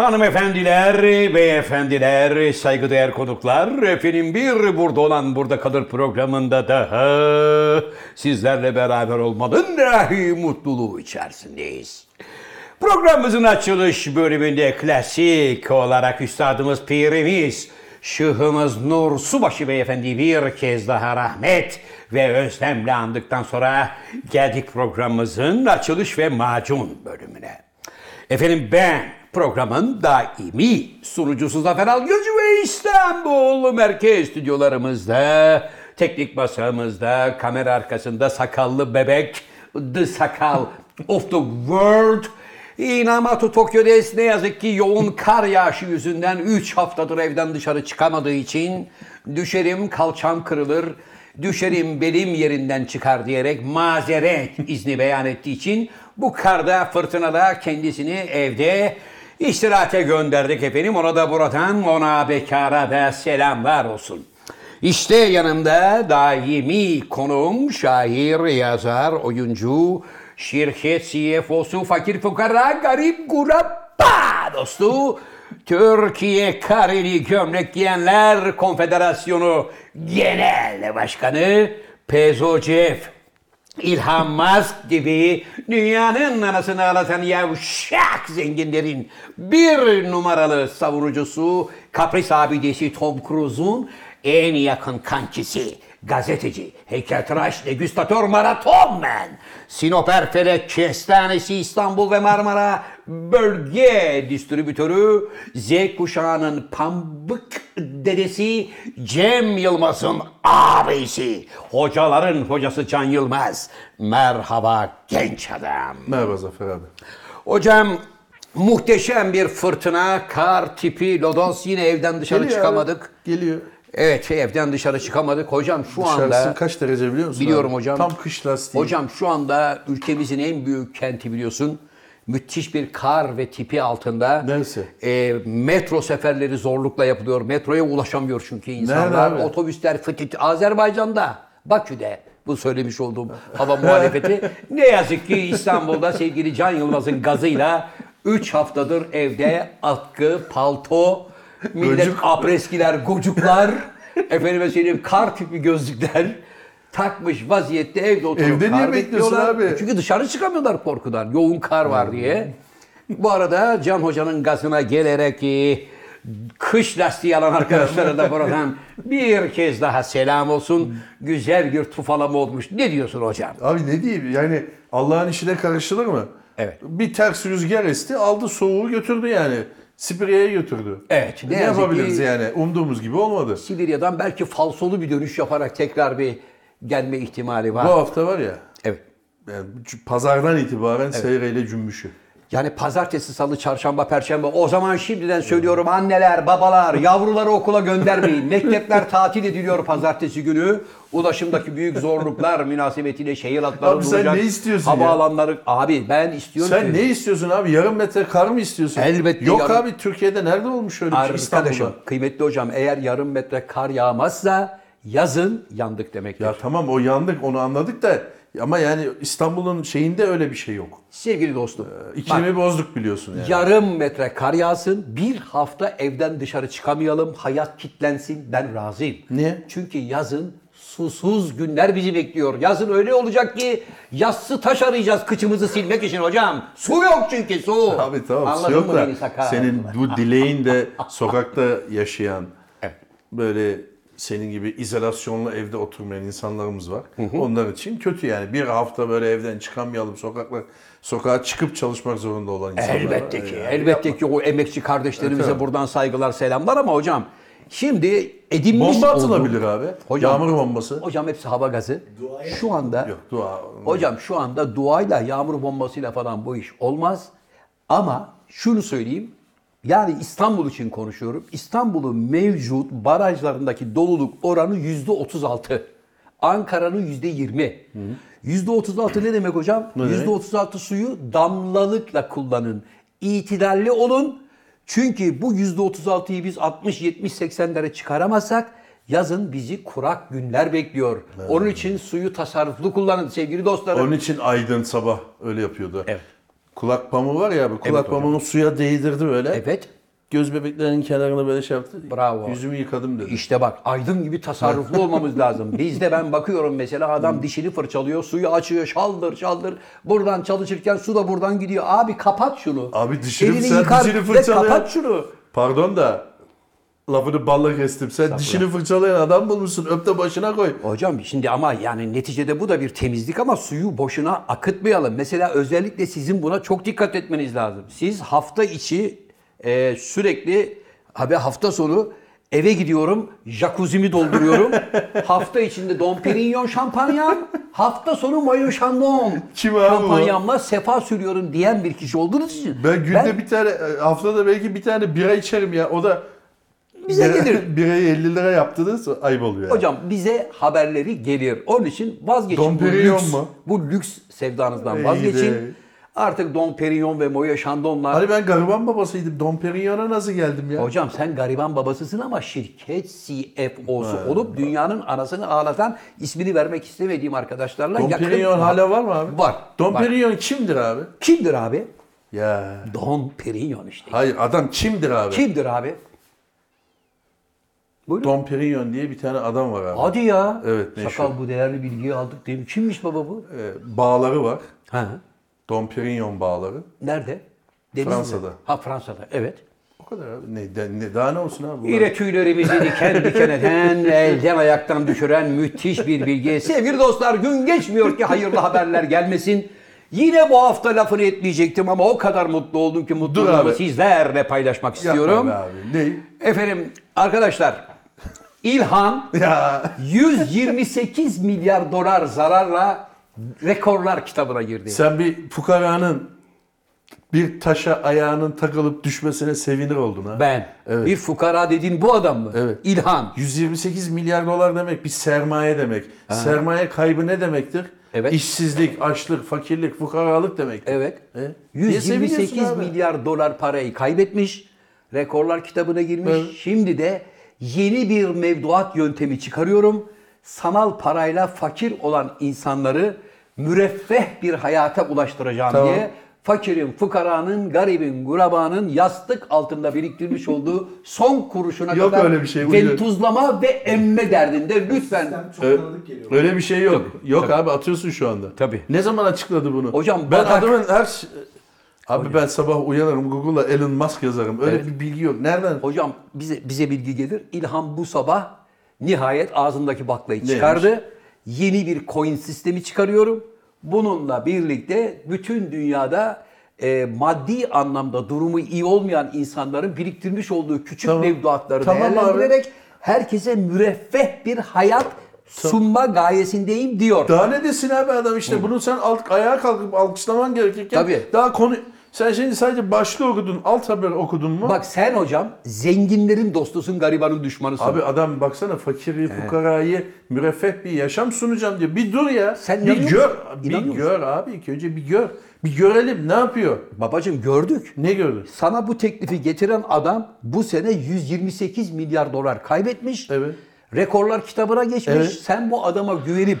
Hanımefendiler, beyefendiler, saygıdeğer konuklar, efendim bir burada olan burada kalır programında daha sizlerle beraber olmanın dahi mutluluğu içerisindeyiz. Programımızın açılış bölümünde klasik olarak üstadımız pirimiz, Şıhımız Nur Subaşı Beyefendi bir kez daha rahmet ve özlemle andıktan sonra geldik programımızın açılış ve macun bölümüne. Efendim ben programın daimi sunucusu Zafer Algöz ve İstanbul merkez stüdyolarımızda, teknik masamızda, kamera arkasında sakallı bebek, the sakal of the world, Inamatu Tokyo'des ne yazık ki yoğun kar yağışı yüzünden 3 haftadır evden dışarı çıkamadığı için düşerim kalçam kırılır, düşerim belim yerinden çıkar diyerek mazeret izni beyan ettiği için bu karda fırtınada kendisini evde istirahate gönderdik efendim. Ona da buradan ona bekara da selamlar olsun. İşte yanımda daimi konuğum, şair, yazar, oyuncu, şirket CFO'su, fakir fukara, garip kurabba dostu, Türkiye Kareli Gömlek Giyenler Konfederasyonu Genel Başkanı Pezocef. İlhan Musk gibi dünyanın anasını ağlatan yavşak zenginlerin bir numaralı savunucusu, kapris abidesi Tom Cruise'un en yakın kankisi, gazeteci, heykeltıraş, degüstatör, maratonmen, Sinop Erfelek Kestanesi İstanbul ve Marmara bölge distribütörü, Z kuşağının pambık dedesi Cem Yılmaz'ın abisi, hocaların hocası Can Yılmaz. Merhaba genç adam. Merhaba Zafer abi. Hocam muhteşem bir fırtına, kar tipi, lodos yine evden dışarı Geliyor çıkamadık. abi, Geliyor. Evet şey, evden dışarı çıkamadık. Hocam şu Dışarısı anda kaç derece biliyor musun? biliyorum abi? hocam. Tam kış lastiği. Hocam şu anda ülkemizin en büyük kenti biliyorsun. Müthiş bir kar ve tipi altında. Neresi? E, metro seferleri zorlukla yapılıyor. Metroya ulaşamıyor çünkü insanlar. abi? Otobüsler fıtık. Azerbaycan'da, Bakü'de bu söylemiş olduğum hava muhalefeti. ne yazık ki İstanbul'da sevgili Can Yılmaz'ın gazıyla 3 haftadır evde atkı, palto, millet Gocuk. apreskiler, gocuklar, efendime söyleyeyim kar tipi gözlükler takmış vaziyette evde oturup Evde niye kar bekliyorsun bekliyorlar. abi? Çünkü dışarı çıkamıyorlar korkudan. Yoğun kar var diye. Bu arada Can Hoca'nın gazına gelerek kış lastiği alan arkadaşlara da buradan bir kez daha selam olsun. Güzel bir tufalama olmuş. Ne diyorsun hocam? Abi ne diyeyim yani Allah'ın işine karışılır mı? Evet. Bir ters rüzgar esti aldı soğuğu götürdü yani. Sibirya'ya götürdü. Evet, ne Ne, yapabiliriz ki- yani? Umduğumuz gibi olmadı. Sibirya'dan belki falsolu bir dönüş yaparak tekrar bir gelme ihtimali var. Bu hafta var ya Evet. yani pazardan itibaren seyreyle cümbüşü. Yani pazartesi, salı, çarşamba, perşembe o zaman şimdiden söylüyorum anneler, babalar, yavruları okula göndermeyin. Mektepler tatil ediliyor pazartesi günü. Ulaşımdaki büyük zorluklar münasebetiyle şehir hatları Abi sen duracak. ne istiyorsun? Havaalanları. Abi ben istiyorum Sen ki- ne istiyorsun abi? Yarım metre kar mı istiyorsun? Elbette Yok yarım- abi Türkiye'de nerede olmuş öyle bir şey Arkadaşım, İstanbul'da? kıymetli hocam eğer yarım metre kar yağmazsa yazın yandık demektir. Ya tamam o yandık onu anladık da ama yani İstanbul'un şeyinde öyle bir şey yok. Sevgili dostum. İklimi bozduk biliyorsun yani. Yarım metre kar yağsın, bir hafta evden dışarı çıkamayalım, hayat kitlensin, ben razıyım. Niye? Çünkü yazın susuz günler bizi bekliyor. Yazın öyle olacak ki yassı taş arayacağız kıçımızı silmek için hocam. Su yok çünkü su. Abi tamam su Anladın yok mı da senin bu dileğin de sokakta yaşayan Evet. böyle senin gibi izolasyonlu evde oturmayan insanlarımız var. Onlar için kötü yani. Bir hafta böyle evden çıkamayalım sokaklar sokağa çıkıp çalışmak zorunda olan insanlar var. Elbette ki, Yani elbette ki o emekçi kardeşlerimize Evet, buradan saygılar, selamlar ama hocam şimdi edinmiş Bomba atılabilir abi. Hocam- Yağmur bombası. Hocam hepsi hava gazı. Şu anda Yok dua. Hocam şu anda duayla, yağmur bombasıyla falan bu iş olmaz. Ama şunu söyleyeyim. Yani İstanbul için konuşuyorum. İstanbul'un mevcut barajlarındaki doluluk oranı yüzde 36. Ankara'nın yüzde 20. Yüzde 36 ne demek hocam? Yüzde 36 suyu damlalıkla kullanın. İtidalli olun. Çünkü bu yüzde 36'yı biz 60, 70, 80'lere çıkaramazsak yazın bizi kurak günler bekliyor. Onun için suyu tasarruflu kullanın sevgili dostlarım. Onun için Aydın sabah öyle yapıyordu. Evet. Kulak pamuğu var ya abi. Kulak hocam. pamuğunu suya değdirdi böyle. Evet. Göz bebeklerinin kenarına böyle şey yaptı. Bravo. Yüzümü yıkadım dedi. İşte bak aydın gibi tasarruflu olmamız lazım. Bizde ben bakıyorum mesela adam dişini fırçalıyor, suyu açıyor, şaldır şaldır. Buradan çalışırken su da buradan gidiyor. Abi kapat şunu. Abi dişini Elini sen yıkar dişini ve fırçalayan- Kapat şunu. Pardon da lafını balla kestim. Sen dişini fırçalayan adam bulmuşsun. Öp de başına koy. Hocam şimdi ama yani neticede bu da bir temizlik ama suyu boşuna akıtmayalım. Mesela özellikle sizin buna çok dikkat etmeniz lazım. Siz hafta içi e, sürekli abi hafta sonu eve gidiyorum, jacuzzi'mi dolduruyorum. hafta içinde Dom Perignon şampanyam, hafta sonu Mayo Chandon Kim abi bu? şampanyamla sefa sürüyorum diyen bir kişi olduğunuz için. Ben günde bir tane, e, haftada belki bir tane bira içerim ya. O da Bize gelir. Birayı 50 lira yaptınız ayıp oluyor yani. Hocam bize haberleri gelir. Onun için vazgeçin Dom bu Perignon lüks, mu? bu lüks sevdanızdan İyi vazgeçin. Artık Dom Perignon ve Moya Chandon'lar. Hani ben gariban babasıydım. Dom Perignon'a nasıl geldim ya? Hocam sen gariban babasısın ama şirket CFO'su olup dünyanın anasını ağlatan ismini vermek istemediğim arkadaşlarla Dom yakın... Perignon hala var mı abi? Var. Dom var. Perignon kimdir abi? Kimdir abi? Ya. Dom Perignon işte. Hayır adam kimdir abi? Kimdir abi? Buyurun. Dom Perignon diye bir tane adam var abi. Hadi ya. Evet, meşhur. Sakal bu değerli bilgiyi aldık değil mi? Kimmiş baba bu? Ee, bağları var. Ha. Dom Perignon bağları. Nerede? Denizli. Fransa'da. Ha Fransa'da. Evet. O kadar abi. Ne, ne, daha ne olsun abi? Bu Yine tüylerimizi diken diken eden, elden ayaktan düşüren müthiş bir bilgi. Sevgili dostlar gün geçmiyor ki hayırlı haberler gelmesin. Yine bu hafta lafını etmeyecektim ama o kadar mutlu oldum ki mutluluğumu sizlerle paylaşmak Yapma istiyorum. be abi. Ne? Efendim arkadaşlar İlhan Ya 128 milyar dolar zararla rekorlar kitabına girdi. sen bir fukaranın bir taşa ayağının takılıp düşmesine sevinir oldun ha. Ben Evet. bir fukara dediğin bu adam mı? Evet. İlhan. 128 milyar dolar demek bir sermaye demek. Sermaye kaybı ne demektir? Evet. İşsizlik, açlık, fakirlik, fukaralık demektir. Evet. E? Niye seviniyorsun 128 abi? milyar dolar parayı kaybetmiş. Rekorlar kitabına girmiş. Evet. Şimdi de yeni bir mevduat yöntemi çıkarıyorum. Sanal parayla fakir olan insanları müreffeh bir hayata ulaştıracağım Tamam. diye fakirin, fukaranın, garibin, gurabanın yastık altında biriktirmiş olduğu son kuruşuna Yok kadar öyle bir şey, bu ventuzlama ve emme derdinde. Lütfen Çok Ö- tanıdık geliyor. Öyle bir şey yok. Tabii, yok tabii. abi atıyorsun şu anda. Tabii. Ne zaman açıkladı bunu? Hocam, ben batak- adamın her Abi ben sabah uyanırım Google'da Elon Musk yazarım. Öyle Evet. bir bilgi yok. Nereden? Hocam bize bize bilgi gelir. İlhan bu sabah nihayet ağzındaki baklayı Neymiş? çıkardı. Yeni bir coin sistemi çıkarıyorum. Bununla birlikte bütün dünyada e, maddi anlamda durumu iyi olmayan insanların biriktirmiş olduğu küçük Tamam. mevduatları Tamam abi. değerlendirerek herkese müreffeh bir hayat sunma gayesindeyim diyor. Daha ne desin abi adam işte bunu sen alt, ayağa kalkıp alkışlaman gerekirken Tabii. daha konu sen şimdi sadece başlığı okudun, alt haber okudun mu? Bak sen hocam zenginlerin dostusun, garibanın düşmanısın. Abi adam baksana fakiri, fukarayı müreffeh bir yaşam sunacağım diyor. Bir dur ya. Sen bir gör. Bir gör abi. İlk önce bir gör. Bir görelim ne yapıyor? Babacım gördük. Ne gördün? Sana bu teklifi getiren adam bu sene 128 milyar dolar kaybetmiş. Evet. Rekorlar kitabına geçmiş. Evet. Sen bu adama güvenip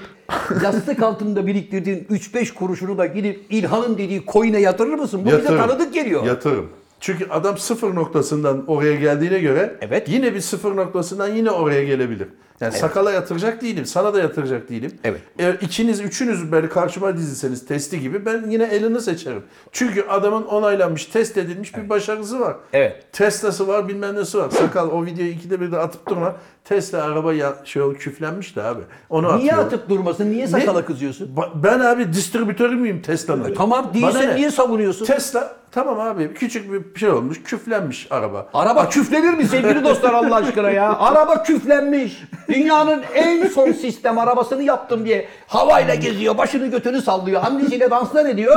yastık altında biriktirdiğin 3-5 kuruşunu da gidip İlhan'ın dediği coin'e yatırır mısın? Bu bize Yatırım. tanıdık geliyor. Yatırım. Çünkü adam sıfır noktasından oraya geldiğine göre Evet. yine bir sıfır noktasından yine oraya gelebilir. Yani sakala yatıracak değilim, sana da yatıracak değilim. Evet. Eğer ikiniz, üçünüz böyle karşıma dizilseniz testi gibi ben yine elini seçerim. Çünkü adamın onaylanmış, test edilmiş bir başarısı var. Evet. Tesla'sı var, bilmem nesi var. Sakal o videoyu ikide bir de atıp durma. Tesla araba ya, şey oldu, küflenmiş de abi. Onu Niye atıyor. atıp durmasın? Niye sakala kızıyorsun? Ba- Ben abi distribütörü müyüm Tesla'nın? Tamam Bana değilse ne? niye savunuyorsun? Tesla tamam abi küçük bir şey olmuş küflenmiş araba. Araba küflenir mi sevgili dostlar Allah aşkına ya? Araba küflenmiş. Dünyanın en son sistem arabasını yaptım diye havayla geziyor. Başını götünü sallıyor. Annesiyle danslar ediyor.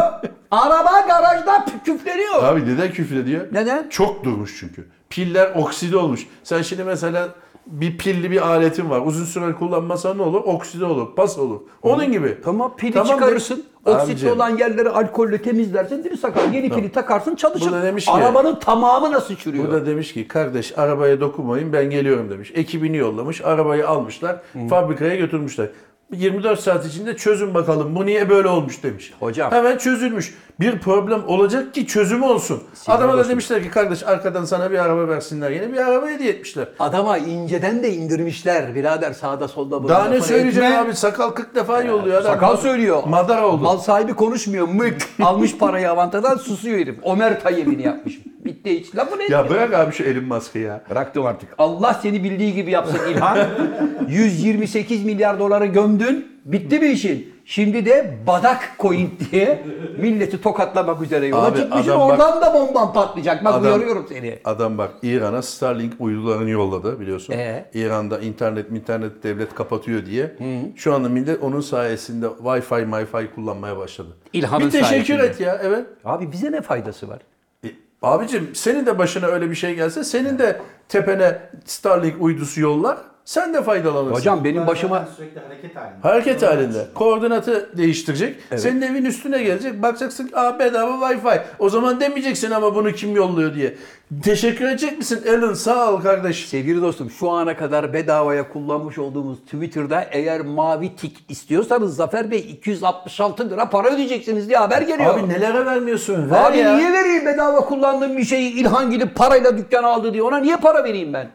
Araba garajda küfleniyor. Abi neden küflediyor? Neden? Çok durmuş çünkü. Piller okside olmuş. Sen şimdi mesela bir pilli bir aletin var. Uzun süre kullanmasan ne olur? Okside olur, pas olur. Onun gibi. Tamam pili Tamam, çıkarırsın. Abicim, olan yerleri alkolle temizlersin. Değil mi sakal? Yeni pili takarsın çalışır. Bu da demiş ki- Arabanın tamamı nasıl çürüyor? Bu da demiş ki kardeş arabaya dokunmayın ben geliyorum demiş. Ekibini yollamış. Arabayı almışlar. Fabrikaya götürmüşler. 24 saat içinde çözün bakalım bu niye böyle olmuş demiş. Hocam. Hemen çözülmüş. Bir problem olacak ki çözümü olsun. Sinir Adama da olsun. demişler ki kardeş arkadan sana bir araba versinler. Yine bir araba hediye etmişler. Adama inceden de indirmişler birader sağda solda. Daha ne söyleyeceğim etme. abi sakal 40 defa yolluyor adam. Sakal söylüyor. Madara oldu. Mal sahibi konuşmuyor. Mık. Almış parayı avantadan susuyor herif. Omer yemini yapmış. Bitti hiç. Lafını etmiyor. Ya bırak abi şu elin maske ya. Bıraktım artık. Allah seni bildiği gibi yapsın İlhan. 128 milyar doları gömdün. Bitti mi işin? Şimdi de badak coin diye milleti tokatlamak üzere yola Abi çıkmışsın. adam bak- Oradan da bomban patlayacak. Bak Adam- uyarıyorum seni. Adam bak İran'a Starlink uydularını yolladı biliyorsun. Ee? İran'da internet internet devlet kapatıyor diye. Şu anda millet onun sayesinde Wi-Fi, Wi-Fi kullanmaya başladı. İlhan'ın bir teşekkür sayesinde. et ya evet. Abi bize ne faydası var? Abicim senin de başına öyle bir şey gelse senin de tepene Starlink uydusu yollar. Sen de faydalanırsın. Hocam benim başıma sürekli hareket halinde. Hareket halinde. Koordinatı değiştirecek. Senin evin üstüne gelecek. Bakacaksın ki Aa, bedava Wi-Fi. O zaman demeyeceksin ama bunu kim yolluyor diye. Teşekkür edecek misin? Alan sağ ol kardeş. Sevgili dostum şu ana kadar bedavaya kullanmış olduğumuz Twitter'da eğer mavi tik istiyorsanız Zafer Bey 266 lira para ödeyeceksiniz diye haber geliyor. Abi nelere vermiyorsun? Ver Abi ya. niye vereyim bedava kullandığım bir şeyi İlhan gidip parayla dükkan aldı diye ona niye para vereyim ben?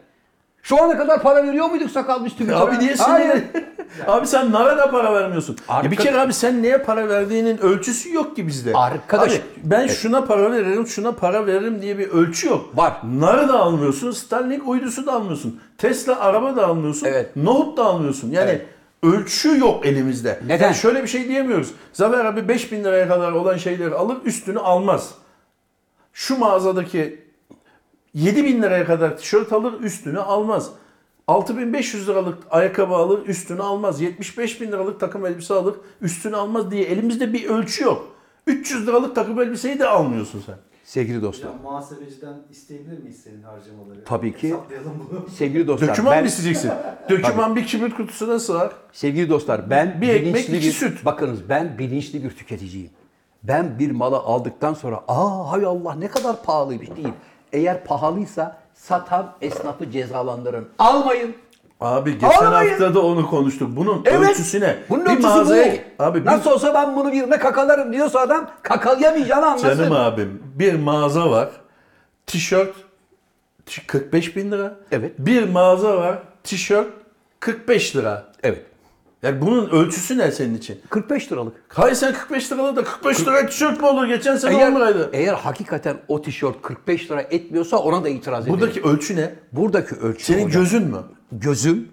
Şu ana kadar para veriyor muyduk sakal Twitter'a? Abi niye Hayır. sinirlen- Abi sen nara da para vermiyorsun. Arka- Ya bir kere abi sen neye para verdiğinin ölçüsü yok ki bizde. Arkadaş- Abi ben şuna para veririm, şuna para veririm diye bir ölçü yok. Var. Narı da almıyorsun, Starlink uydusu da almıyorsun. Tesla araba da almıyorsun. Evet. Nohut da almıyorsun. Yani Evet. ölçü yok elimizde. Neden? Yani şöyle bir şey diyemiyoruz. Zafer abi 5000 liraya kadar olan şeyleri alır üstünü almaz. Şu mağazadaki 7000 liraya kadar tişört alır üstünü almaz. 6500 liralık ayakkabı alır üstünü almaz. 75 bin liralık takım elbise alır üstünü almaz diye elimizde bir ölçü yok. 300 liralık takım elbiseyi de almıyorsun sen. Sevgili dostlar. Hocam muhasebeciden isteyebilir miyiz senin harcamaları? Tabii ki. Hesaplayalım bunu. Sevgili dostlar. Döküman ben, mı isteyeceksin? Döküman bir kibrit kutusuna sığar. Sevgili dostlar ben Bir ekmek, bilinçli iki bir, süt. bakınız ben bilinçli bir tüketiciyim. Ben bir malı aldıktan sonra aa hay Allah ne kadar pahalıymış değil. Eğer pahalıysa satan esnafı cezalandırın. Almayın. Abi geçen Almayın. hafta da onu konuştuk. Bunun Evet. ölçüsü ne? Bunun bir ölçüsü mağazaya bu. abi bir, Nasıl olsa ben bunu birine kakalarım diyorsa adam kakalayamayacağını anlasın. canım abim bir mağaza var. Tişört t- 45 bin lira. Evet. Bir mağaza var. Tişört 45 lira. Evet. Yani bunun ölçüsü ne senin için? 45 liralık. Hayır sen 45 liralı da 45 lira tişört mü olur? Geçen sene 10 Eğer, liraydı. eğer hakikaten o tişört 45 lira etmiyorsa ona da itiraz ederim. Buradaki ölçü ne? Buradaki ölçü Senin hocam, gözün mü? gözüm,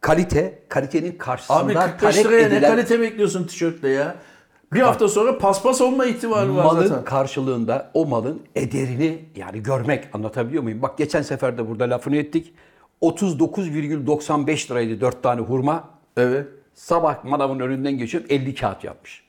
kalite, kalitenin karşısında Abi 45 talep liraya ne edilen kalite bekliyorsun tişörtle ya? Bir hafta sonra paspas olma ihtimali var malın zaten. karşılığında o malın ederini yani görmek anlatabiliyor muyum? Bak geçen sefer de burada lafını ettik. 39,95 liraydı 4 tane hurma. Evet. Sabah manavın önünden geçiyorum 50 kağıt yapmış.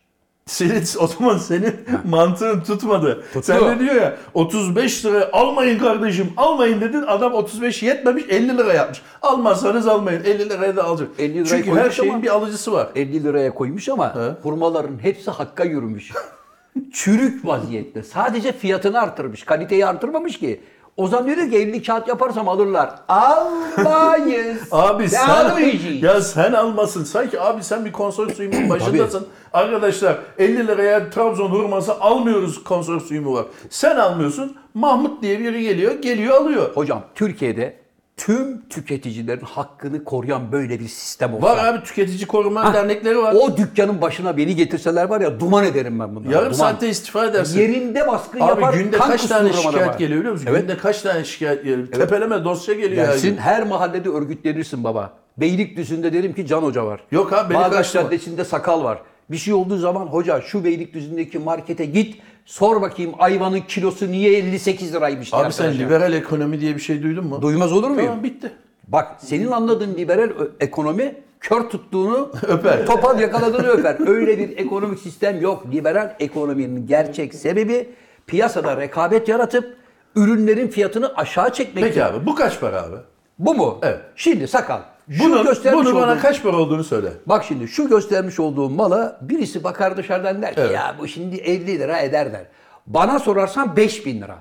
Senin, o zaman senin mantığın tutmadı. Tuttu. Sen de diyor ya 35 lira almayın kardeşim almayın dedin adam 35 yetmemiş 50 lira yapmış. Almazsanız almayın 50 liraya da alacak. 50 lirayı Çünkü her şeyin ama- bir alıcısı var. 50 liraya koymuş ama He. hurmaların hepsi hakka yürümüş. Çürük vaziyette. Sadece fiyatını artırmış. Kaliteyi artırmamış ki. O zaman diyor ki 50 kağıt yaparsam alırlar. Almayız. Abi sen ya sen almasın. Sanki abi sen bir konsorsiyumun başındasın. Arkadaşlar 50 liraya Trabzon hurması almıyoruz konsorsiyumu var. Sen almıyorsun. Mahmut diye biri geliyor, geliyor alıyor. Hocam Türkiye'de tüm tüketicilerin hakkını koruyan böyle bir sistem olsa. Var abi tüketici koruma Ha, dernekleri var. O dükkanın başına beni getirseler var ya duman ederim ben bunlara. Yarım duman. saatte istifa edersin. Yerinde baskın Abi yapar. günde kan kaç tane şikayet adama. geliyor biliyor musun? Evet. Günde kaç tane şikayet geliyor? Tepeleme dosya geliyor. Gelsin gün. her mahallede örgütlenirsin baba. Beylikdüzü'nde derim ki Can Hoca var. Yok abi, karıştırma. Caddesi'nde sakal var. Bir şey olduğu zaman hoca şu Beylikdüzü'ndeki markete git sor bakayım ayvanın kilosu niye 58 liraymış Abi sen liberal ekonomi diye bir şey duydun mu? Duymaz olur muyum? Tamam bitti. Bak senin anladığın liberal ekonomi kör tuttuğunu Öper. topal yakaladığını öper. Öyle bir ekonomik sistem yok. Liberal ekonominin gerçek sebebi piyasada rekabet yaratıp ürünlerin fiyatını aşağı çekmek. Peki abi bu kaç para abi? Bu mu? Evet. Şimdi sakal. Şu Bunu, göstermiş bunu bana olduğum- kaç para olduğunu söyle. Bak şimdi şu göstermiş olduğum mala birisi bakar dışarıdan der ki Evet. ya bu şimdi 50 lira eder der. Bana sorarsan 5000 lira.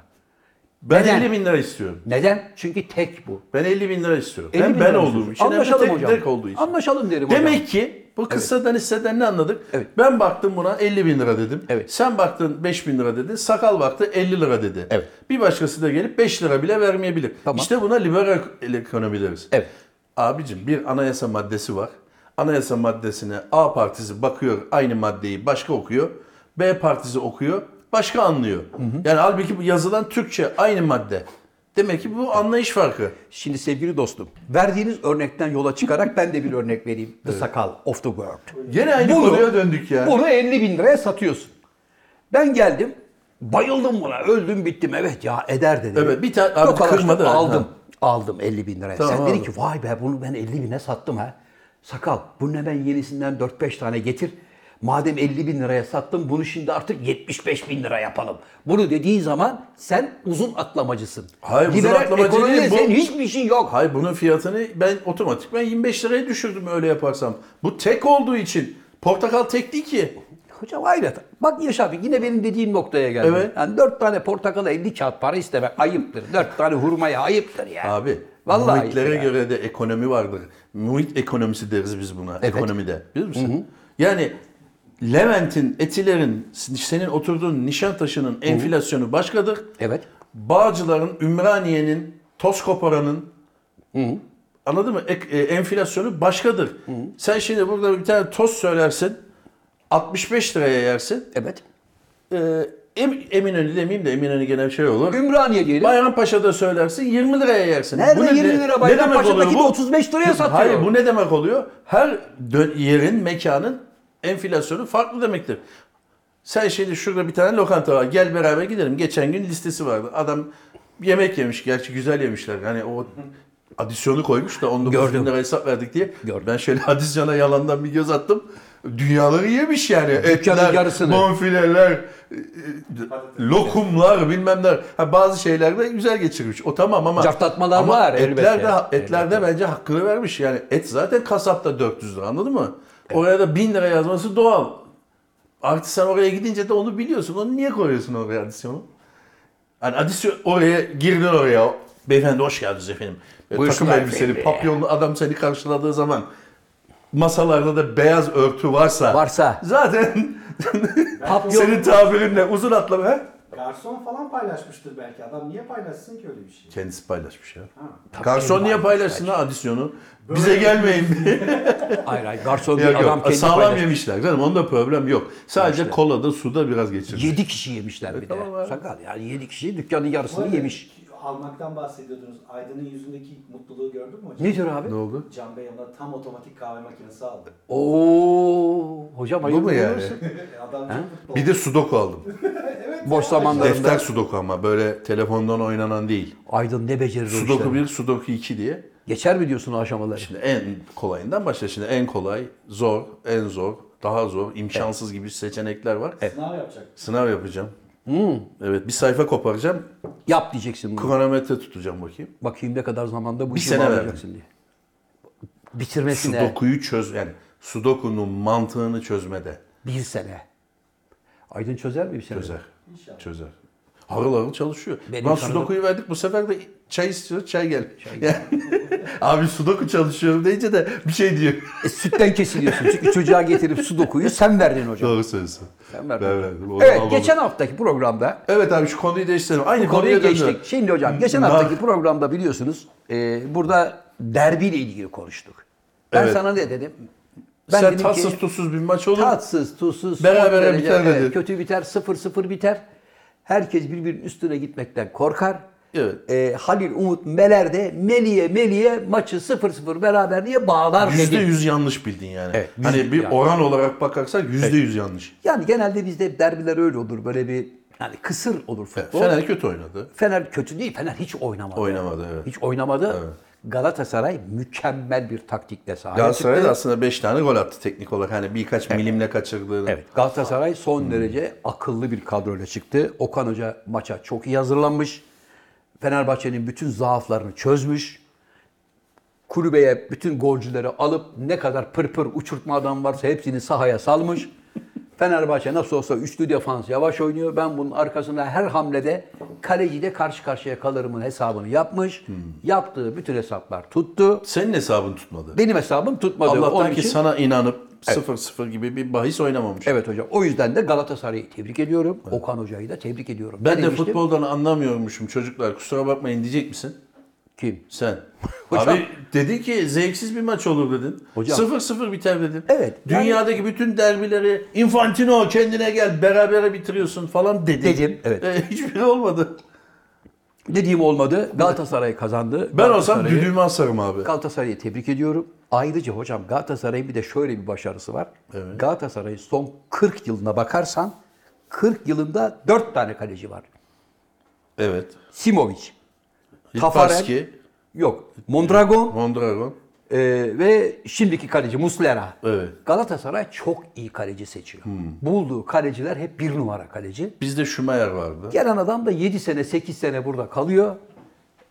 Ben Neden? 50 bin lira istiyorum. Neden? Çünkü tek bu. Ben 50 bin lira istiyorum. 50 Hem bin ben lira olduğum için hem de Anlaşalım tek, hocam. tek olduğu için. Anlaşalım derim hocam. Demek ki bu kıssadan hisseden ne anladık? Evet. Ben baktım buna 50 bin lira dedim. Evet. Sen baktın 5 bin lira dedi. Sakal baktı 50 lira dedi. Evet. Bir başkası da gelip 5 lira bile vermeyebilir. Tamam. İşte buna liberal ekonomi deriz. Evet. Abicim bir anayasa maddesi var. Anayasa maddesine A partisi bakıyor aynı maddeyi başka okuyor. B partisi okuyor başka anlıyor. Yani halbuki bu yazılan Türkçe aynı madde. Demek ki bu anlayış farkı. Şimdi sevgili dostum, verdiğiniz örnekten yola çıkarak ben de bir örnek vereyim. The Sakal of the World. Gene aynı Bunu- konuya döndük ya. Bunu 50 bin liraya satıyorsun. Ben geldim, bayıldım buna, öldüm bittim. Evet ya eder dedi. Evet, bir tane- abi kırmadı. Aldım. Ha. Aldım 50 bin liraya. Tamam, Sen dedin ki vay be bunu ben 50 bine sattım ha. Sakal bunu hemen yenisinden 4-5 tane getir. Madem 50 bin liraya sattım bunu şimdi artık 75 bin lira yapalım. Bunu dediği zaman sen uzun atlamacısın. Hayır, uzun Liberal atlamacı değil, bu- senin hiçbir işin yok. Hayır bunun fiyatını ben otomatik ben 25 liraya düşürdüm öyle yaparsam. Bu tek olduğu için portakal tek değil ki. Hocam hayret. Bak Yaşar abi yine benim dediğim noktaya geldi. Evet. Yani dört tane portakala 50 kağıt para istemek ayıptır. Dört tane hurmaya ayıptır ya. Abi Vallahi muhitlere ya. göre de ekonomi vardır. Muhit ekonomisi deriz biz buna Evet. ekonomide. Bilir misin? Yani Levent'in, Etiler'in, senin oturduğun Nişantaşı'nın enflasyonu başkadır. Evet. Bağcılar'ın, Ümraniye'nin, toz koparanın anladın mı? E, enflasyonu başkadır. Sen şimdi burada bir tane toz söylersin 65 liraya yersin. Evet. Ee, em, Eminönü demeyeyim de Eminönü gene şey olur. Ümraniye diyelim. Bayrampaşa'da söylersin 20 liraya yersin. Nerede Bu ne- 20 ne- lira Bayrampaşa'daki de bu? 35 liraya satıyor. Hayır bu ne demek oluyor? Her yerin, mekanın enflasyonu farklı demektir. Sen şimdi şurada bir tane lokanta var. Gel beraber gidelim. Geçen gün listesi vardı. Adam yemek yemiş. Gerçi güzel yemişler. Hani o adisyonu koymuş da 19 Gördüm. bin lira hesap verdik diye. Gördüm. Ben şöyle adisyona yalandan bir göz attım. Dünyaları yemiş yani. Etler, yarısını. bonfileler, lokumlar bilmem ne. Ha, bazı şeyler de güzel geçirmiş. O tamam ama Cartlatmalar ama var etler elbette. de etlerde bence hakkını vermiş. Yani et zaten kasapta 400 lira anladın mı? Oraya da 1000 lira yazması doğal. Artı sen oraya gidince de onu biliyorsun. Onu niye koyuyorsun oraya adisyonu? Hani adisyon oraya girdin oraya. Beyefendi hoş geldiniz efendim. Buyursunlar takım elbiseli, papyonlu adam seni karşıladığı zaman masalarda da beyaz örtü varsa Varsa. zaten senin tabirinle uzun atlama he? Garson falan paylaşmıştır belki. Adam niye paylaşsın ki öyle bir şey? Kendisi paylaşmış ya. Ha. Garson niye paylaşsın ha adisyonu? Bize gelmeyin diye. Hayır hayır garson Yok, yok. adam kendi Sağlam paylaşmış. yemişler canım onda problem yok. Sadece İşte. kolada suda biraz geçirmiş. 7 kişi yemişler bir de. Sakal yani 7 kişi dükkanın yarısını yemiş. Almaktan bahsediyordunuz. Aydın'ın yüzündeki mutluluğu gördün mü hocam? Nedir abi? Ne oldu? Can Bey ona tam otomatik kahve makinesi aldı. Oo hocam Bu mu yani? Adam çok mutlu Bir de sudoku aldım. Boş zamanlarında. Defter sudoku ama böyle telefondan oynanan değil. Aydın ne becerir o Sudoku işleri. 1, sudoku 2 diye. Geçer mi diyorsun o aşamaları? Şimdi en kolayından başla. Şimdi en kolay, zor, en zor, daha zor, imkansız gibi seçenekler var. Sınav yapacak. Sınav yapacağım. Evet bir sayfa koparacağım. Yap diyeceksin bunu. Kronometre tutacağım bakayım. Bakayım ne kadar zamanda bu Bir işi sene bağlayacaksın diye. Bitirmesine Sudoku'yu çöz yani sudoku'nun mantığını çözmede bir sene. Aydın çözer mi bir sene? çözer. İnşallah. Çözer. Harıl harıl çalışıyor. Benim ben tanıdığım- sudoku'yu verdik bu sefer de çay istiyor çay gel. Yani- Abi sudoku çalışıyorum deyince de bir şey diyor. E, sütten kesiliyorsun. Çünkü çocuğa getirip sudokuyu sen verdin hocam. Doğru söylüyorsun. Sen verdin. Ben verdim. Onu Evet almadım. geçen haftaki programda Evet abi şu konuyu değiştirelim. Aynı bu konuya konuya geçtik. döndü. Şimdi hocam geçen haftaki programda biliyorsunuz e, burada derbiyle ilgili konuştuk. Ben Evet. sana ne dedim? Ben Sen tatsız ki, tuzsuz bir maç olur. tatsız, tuzsuz, Berabere biter evet, kötü biter, 0-0 biter. Herkes birbirinin üstüne gitmekten korkar. Evet. E, Halil Umut Meler de Meliye Meliye maçı 0-0 beraberliğe bağlar Yüzde dedi. yüz yanlış bildin yani. Evet, hani bir yani. oran olarak bakarsak yüzde yüz yanlış. Yani genelde bizde derbiler öyle olur. Böyle bir yani kısır olur futbol. Fener kötü oynadı. Fener kötü değil. Fener hiç oynamadı. Oynamadı, evet. Hiç oynamadı. Evet. Galatasaray mükemmel bir taktikle sahaya Galatasaray da çıktı. aslında 5 tane gol attı teknik olarak. Hani birkaç milimle kaçırdığını. Evet. Galatasaray son derece akıllı bir kadroyla çıktı. Okan Hoca maça çok iyi hazırlanmış. Fenerbahçe'nin bütün zaaflarını çözmüş. Kulübeye bütün golcüleri alıp ne kadar pırpır uçurtma adam varsa hepsini sahaya salmış. Fenerbahçe nasıl olsa üçlü defans yavaş oynuyor. Ben bunun arkasında her hamlede Kaleciyle karşı karşıya kalırımın hesabını yapmış. Yaptığı bütün hesaplar tuttu. Senin hesabın tutmadı. Benim hesabım tutmadı. Allah'tan Onun ki için- sana inanıp 0-0 gibi bir bahis oynamamış. Evet hocam. O yüzden de Galatasaray'ı tebrik ediyorum. Okan Hoca'yı da tebrik ediyorum. Ben Ne de demiştim? futboldan anlamıyormuşum çocuklar. Kusura bakmayın diyecek misin? Kim? Sen. Hocam- Abi dedin ki zevksiz bir maç olur dedin. Hocam- 0-0 biter dedin. Evet, yani- Dünyadaki bütün derbileri Infantino kendine gel berabere bitiriyorsun falan dedin. Dedim, evet. E, hiçbiri olmadı. Dediğim olmadı. Galatasaray kazandı. Ben olsam düdüğümü asarım abi. Galatasaray'ı tebrik ediyorum. Ayrıca hocam Galatasaray'ın bir de şöyle bir başarısı var. Galatasaray'ın son 40 yılına bakarsan 40 yılında 4 tane kaleci var. Evet. Simovic, Tafarel, yok Mondragon Mondragon. E, ve şimdiki kaleci Muslera. Evet. Galatasaray çok iyi kaleci seçiyor. Bulduğu kaleciler hep bir numara kaleci. Bizde Schumacher vardı. Gelen adam da 7 sene 8 sene burada kalıyor.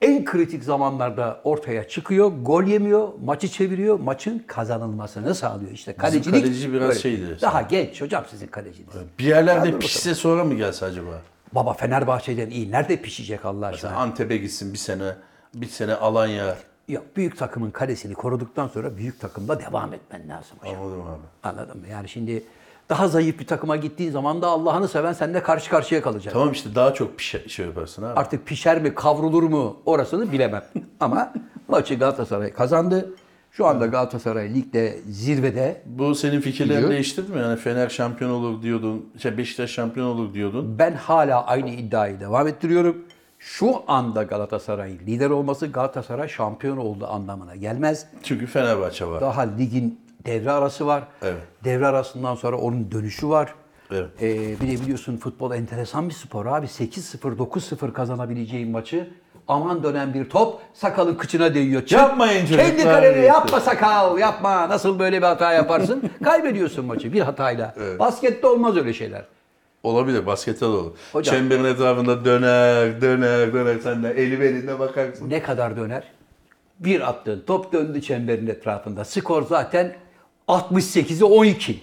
En kritik zamanlarda ortaya çıkıyor, gol yemiyor, maçı çeviriyor, maçın kazanılmasını sağlıyor. İşte kalecilik kaleci biraz böyle. şeydi. Daha genç hocam sizin kaleciniz. Bir yerlerde pişse sonra mı gelse acaba? Baba Fenerbahçe'den iyi. Nerede pişecek Allah aşkına? Antep'e gitsin bir sene, bir sene Alanya. Yok büyük takımın kalesini koruduktan sonra büyük takımda devam etmen lazım hocam. Anladım abi. Anladın mı? Yani şimdi daha zayıf bir takıma gittiğin zaman da Allah'ını seven seninle karşı karşıya kalacak. Tamam işte daha çok pişe, şey yaparsın abi. Artık pişer mi, kavrulur mu orasını bilemem. Ama maçı Galatasaray kazandı. Şu anda Galatasaray ligde zirvede. Bu senin fikirlerini Biliyor. değiştirdi mi? Yani Fener şampiyon olur diyordun, şey Beşiktaş şampiyon olur diyordun. Ben hala aynı iddiayı devam ettiriyorum. Şu anda Galatasaray lider olması Galatasaray şampiyon olduğu anlamına gelmez. Çünkü Fenerbahçe var. Daha ligin devre arası var. Evet. Devre arasından sonra onun dönüşü var. Evet. Ee, bir de biliyorsun futbol enteresan bir spor abi. 8-0, 9-0 kazanabileceğin maçı aman dönen bir top sakalın kıçına değiyor. Çık. Yapmayın çocuklar. Kendi kalene yapma sakal yapma. Nasıl böyle bir hata yaparsın? Kaybediyorsun maçı bir hatayla. Baskette olmaz öyle şeyler. Olabilir, baskette de olur. Hocam- Çemberin etrafında döner, döner, döner. Sen de eli belinde bakarsın. Ne kadar döner? Bir attığın top döndü çemberin etrafında. Skor zaten 68'e 12.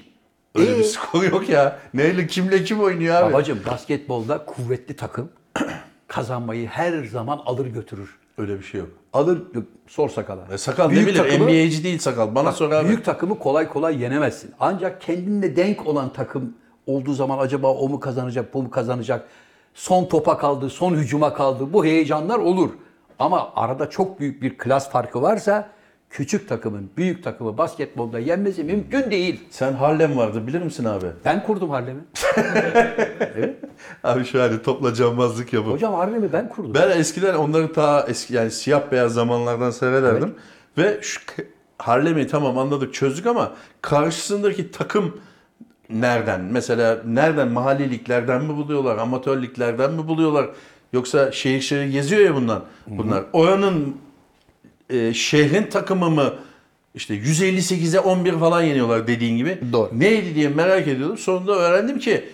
Öyle Ee? bir skor yok ya. Neyle, kimle kim oynuyor abi? Babacım basketbolda kuvvetli takım kazanmayı her zaman alır götürür. Öyle bir şey yok. Alır sor sakala. E, sakal Büyük ne bilir? takımı- NBA'ci değil sakal. Bana sor abi. Büyük takımı kolay kolay yenemezsin. Ancak kendinle denk olan takım olduğu zaman acaba o mu kazanacak, bu mu kazanacak? Son topa kaldı, son hücuma kaldı. Bu heyecanlar olur. Ama arada çok büyük bir klas farkı varsa küçük takımın büyük takımı basketbolda yenmesi mümkün değil. Sen Harlem vardı bilir misin abi? Ben kurdum Harlem'i. Abi şu hani topla cambazlık yapıp. Hocam Harlem'i ben kurdum. Ben eskiden onları ta eski yani siyah beyaz zamanlardan seyrederdim. Ve şu Harlem'i tamam anladık çözdük ama karşısındaki takım nereden? Mesela nereden mahalli liglerden mi buluyorlar? Amatör liglerden mi buluyorlar? Yoksa şehir şehir geziyor ya bunlar. Bunlar. Oranın e, şehrin takımı mı işte 158'e 11 falan yeniyorlar dediğin gibi. Doğru. Neydi diye merak ediyordum. Sonunda öğrendim ki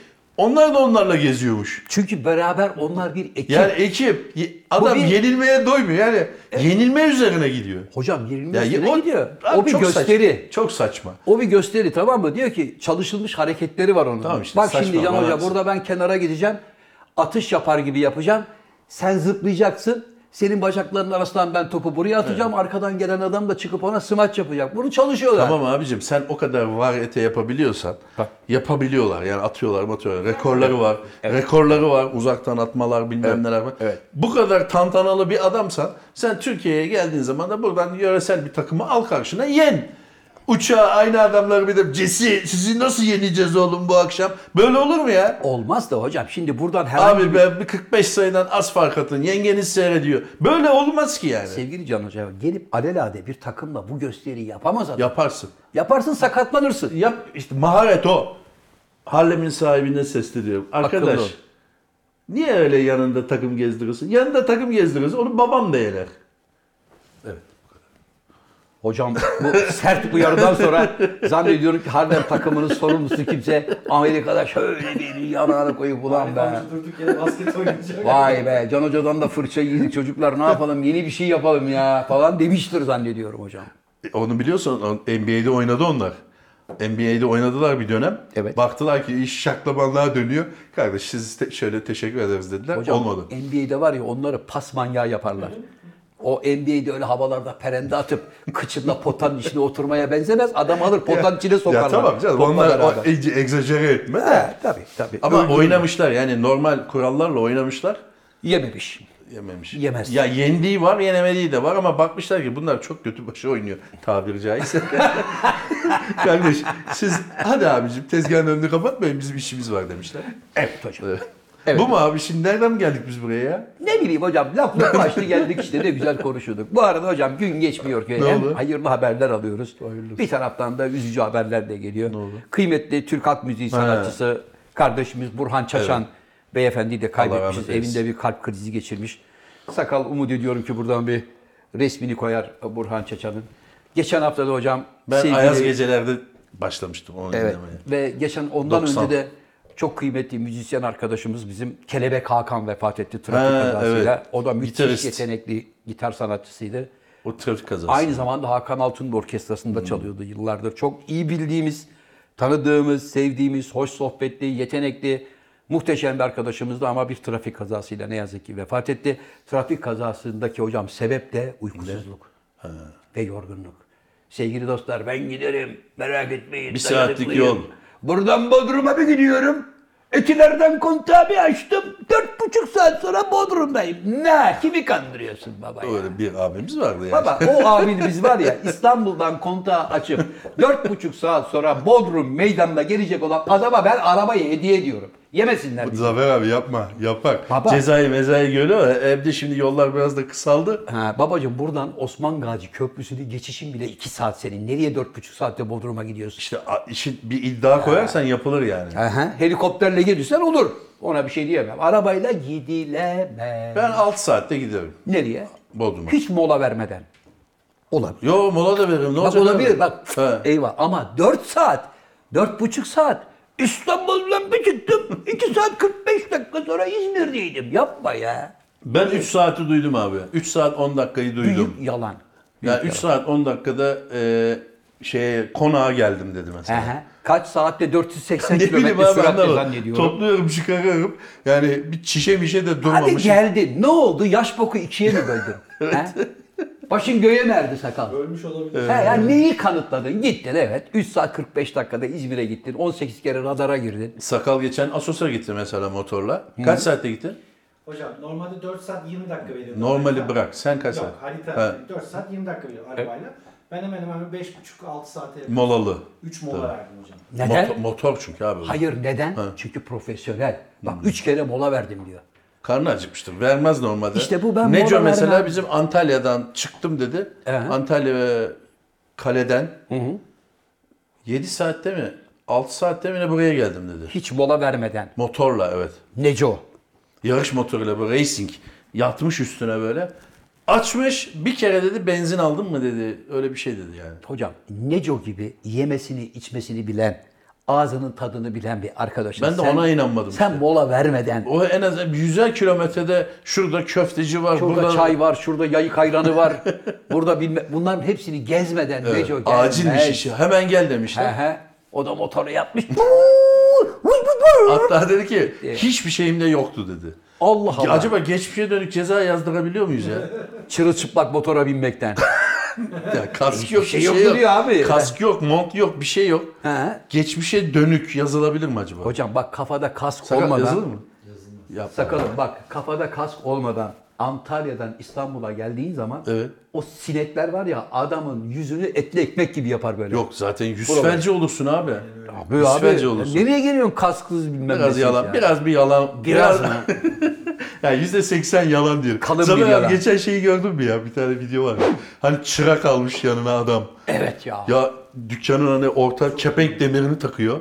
onlar da onlarla geziyormuş. Çünkü beraber onlar bir ekip. Yani ekip adam bir- yenilmeye doymuyor. Yani yenilme üzerine gidiyor. Hocam yenilme Ya, üstüne o, gidiyor. Abi O bir çok gösteri. Saçma, çok saçma. O bir gösteri tamam mı? Diyor ki çalışılmış hareketleri var onun. Tamam işte, Bak saçma, şimdi Can Hoca burada ben kenara gideceğim. Atış yapar gibi yapacağım. Sen zıplayacaksın. Senin bacaklarının arasından ben topu buraya atacağım. Arkadan gelen adam da çıkıp ona smaç yapacak. Bunu çalışıyorlar. Tamam abicim sen o kadar var ete yapabiliyorsan yapabiliyorlar. Yani atıyorlar atıyorlar. Rekorları var. Rekorları var. Uzaktan atmalar bilmem neler var. evet. Bu kadar tantanalı bir adamsan sen Türkiye'ye geldiğin zaman da buradan yöresel bir takımı al karşına yen. Uçağa aynı adamları bir de Cesi sizi nasıl yeneceğiz oğlum bu akşam? Böyle olur mu ya? Olmaz da hocam. Şimdi buradan herhangi Abi bir... be bir 45 sayıdan az fark atın. Yengeniz seyrediyor. Böyle olmaz ki yani. Sevgili Can Hoca gelip alelade bir takımla bu gösteriyi yapamaz adam. Yaparsın. Yaparsın sakatlanırsın. Yap işte maharet o. Harlem'in sahibine sesleniyorum. Arkadaş Akıllı ol. niye öyle yanında takım gezdiriyorsun? Yanında takım gezdiriyorsun. Onu babam da yener. Hocam bu sert uyarıdan sonra zannediyorum ki Harlem takımının sorumlusu kimse Amerika'da şöyle bir yanağını koyup ulan be. Durduk yere basket oynayacak. Vay be Can Hoca'dan da fırça yedik çocuklar ne yapalım yeni bir şey yapalım ya falan demiştir zannediyorum hocam. E, Onu biliyorsun NBA'de oynadı onlar. NBA'de oynadılar bir dönem. Evet. Baktılar ki iş şaklabanlığa dönüyor. Kardeş siz te- şöyle teşekkür ederiz dediler. Hocam Olmadı. NBA'de var ya onları pas manyağı yaparlar. O NBA'de öyle havalarda perende atıp kıçında potanın içine oturmaya benzemez. Adam alır potanın içine sokarlar. Ya tamam canım Topla onlar beraber. o, iyice egzajere etme de. He, tabii tabii. Ama Öldürür. oynamışlar yani normal kurallarla oynamışlar. Yememiş. Yememiş. Yemez. Ya yendiği var, yenemediği de var ama bakmışlar ki bunlar çok kötü başı oynuyor tabiri caizse. Kardeş siz hadi abicim tezgahın önünü kapatmayın bizim işimiz var demişler. Evet hocam. Evet. Evet. Bu mu abi şimdi nereden geldik biz buraya ya? Ne bileyim hocam laf laf açtı geldik işte ne güzel konuşuyorduk. Bu arada hocam gün geçmiyor ki Ne hem oldu? hayırlı haberler alıyoruz. Hayırlısı. Bir taraftan da üzücü haberler de geliyor. Ne oldu? Kıymetli Türk halk müziği sanatçısı kardeşimiz Burhan Çaçan beyefendiyi de Allah kaybetmişiz. rahmet eylesin. Evinde bir kalp krizi geçirmiş. Sakal umut ediyorum ki buradan bir resmini koyar Burhan Çaçan'ın. Geçen hafta da hocam Ben sevgili- Ayaz gecelerde başlamıştım onu Evet. dinlemeye. Ve geçen ondan 90. önce de çok kıymetli müzisyen arkadaşımız bizim Kelebek Hakan vefat etti trafik Ha, kazasıyla. evet. O da müthiş Gitarist. yetenekli gitar sanatçısıydı. O trafik kazası. Aynı zamanda Hakan Altun'un orkestrasında çalıyordu yıllardır. Çok iyi bildiğimiz, tanıdığımız, sevdiğimiz, hoş sohbetli, yetenekli, muhteşem bir arkadaşımızdı ama bir trafik kazasıyla ne yazık ki vefat etti. Trafik kazasındaki hocam sebep de uykusuzluk ve yorgunluk. Sevgili dostlar ben giderim merak etmeyin. Bir saatlik yol. Buradan Bodrum'a bir gidiyorum. Etilerden kontağı bir açtım. Dört buçuk saat sonra Bodrum'dayım. Ne? Kimi kandırıyorsun baba ya? Öyle bir abimiz vardı yani. Baba o abimiz var ya İstanbul'dan kontağı açıp dört buçuk saat sonra Bodrum meydanına gelecek olan adama ben arabayı hediye ediyorum. Yemesinler bizi. Zafer abi yapma, yapar. Baba. Cezayı mezayı görüyor. Evde şimdi yollar biraz da kısaldı. Ha, babacığım buradan Osman Gazi Köprüsü'nü geçişin bile iki saat senin. Nereye dört buçuk saatte Bodrum'a gidiyorsun? İşte a- işi bir iddia koyarsan yapılır yani. Aha, helikopterle gelirsen olur. Ona bir şey diyemem. Arabayla gidilemez. Ben 6 saatte giderim Nereye? Bodrum'a. Hiç mola vermeden. Olabilir. Yo mola da veririm. Ne Bak olacak olabilir abi? bak. He. Eyvah ama 4 saat, dört buçuk saat. İstanbul'dan bir çıktım. 2 saat 45 dakika sonra İzmir'deydim. Yapma ya. Ben 3 saati duydum abi. 3 saat 10 dakikayı duydum. Büyük yalan. Büyük Yani 3 saat 10 dakikada e, şeye konağa geldim dedi mesela. Aha. Kaç saatte 480 ne kilometre abi süratle anlamadım. zannediyorum. Topluyorum çıkarıyorum. Yani bir çişe mişe de Hadi durmamış. geldin. Ne oldu? Yaş boku ikiye mi böldün? He? Başın göğe mi erdi sakal? Ölmüş olabilir. He, yani neyi kanıtladın? Gittin evet. 3 saat 45 dakikada İzmir'e gittin. 18 kere radara girdin. Sakal geçen Asos'a gitti mesela motorla. Kaç saatte gitti? Hocam normalde 4 saat 20 dakika veriyor. Normali harita. bırak. Sen kaç Yok saat? harita Ha. 4 saat 20 dakika veriyor arabayla. Ben hemen hemen 5,5-6 saate yakın. Molalı. 3 mola verdim hocam. Neden? Motor, motor çünkü abi. Hayır neden? Çünkü profesyonel. Bak 3 kere mola verdim diyor. Karnı acıkmıştır. Vermez normalde. İşte bu ben Neco mola mesela bizim Antalya'dan çıktım dedi. Evet. Antalya ve kaleden 7 saatte mi? 6 saatte mi ne buraya geldim dedi. Hiç mola vermeden. Motorla evet. Neco. Yarış motoruyla bu racing. Yatmış üstüne böyle. Açmış bir kere dedi benzin aldın mı dedi. Öyle bir şey dedi yani. Hocam Neco gibi yemesini içmesini bilen, ağzının tadını bilen bir arkadaşın. Ben de ona inanmadım Sen işte. mola vermeden. O en az yüzer kilometrede şurada köfteci var. Şurada burada çay var, şurada yayık ayranı var. burada bilme, bunların hepsini gezmeden Evet, Neco acilmiş işi. Hemen gel demişler. He he. O da motoru yapmış. Hatta dedi ki hiçbir şeyim de yoktu dedi. Allah Allah. Acaba geçmişe dönük ceza yazdırabiliyor muyuz ya? Çırılçıplak motora binmekten. ya kask yok, şey bir yok şey yok. diyor abi. Kask yok, mont yok, bir şey yok. He. Geçmişe dönük yazılabilir mi acaba? Hocam bak kafada kask Sakal olmadan. yazılır mı? Yapma. Sakalım bak kafada kask olmadan Antalya'dan İstanbul'a geldiğin zaman Evet. o sinekler var ya adamın yüzünü etli ekmek gibi yapar böyle. Yok zaten yüz Buralar. felci olursun abi. Abi, Yüz abi olursun. nereye geliyorsun kasksız bilmem Biraz yalan, ya. biraz bir yalan. Biraz mı? ya yüzde seksen yalan diyor. Kalın Zafer bir yalan. geçen şeyi gördün mü ya? Bir tane video var. Hani çırak almış yanına adam. Evet ya. Ya dükkanın hani orta kepenk demirini takıyor.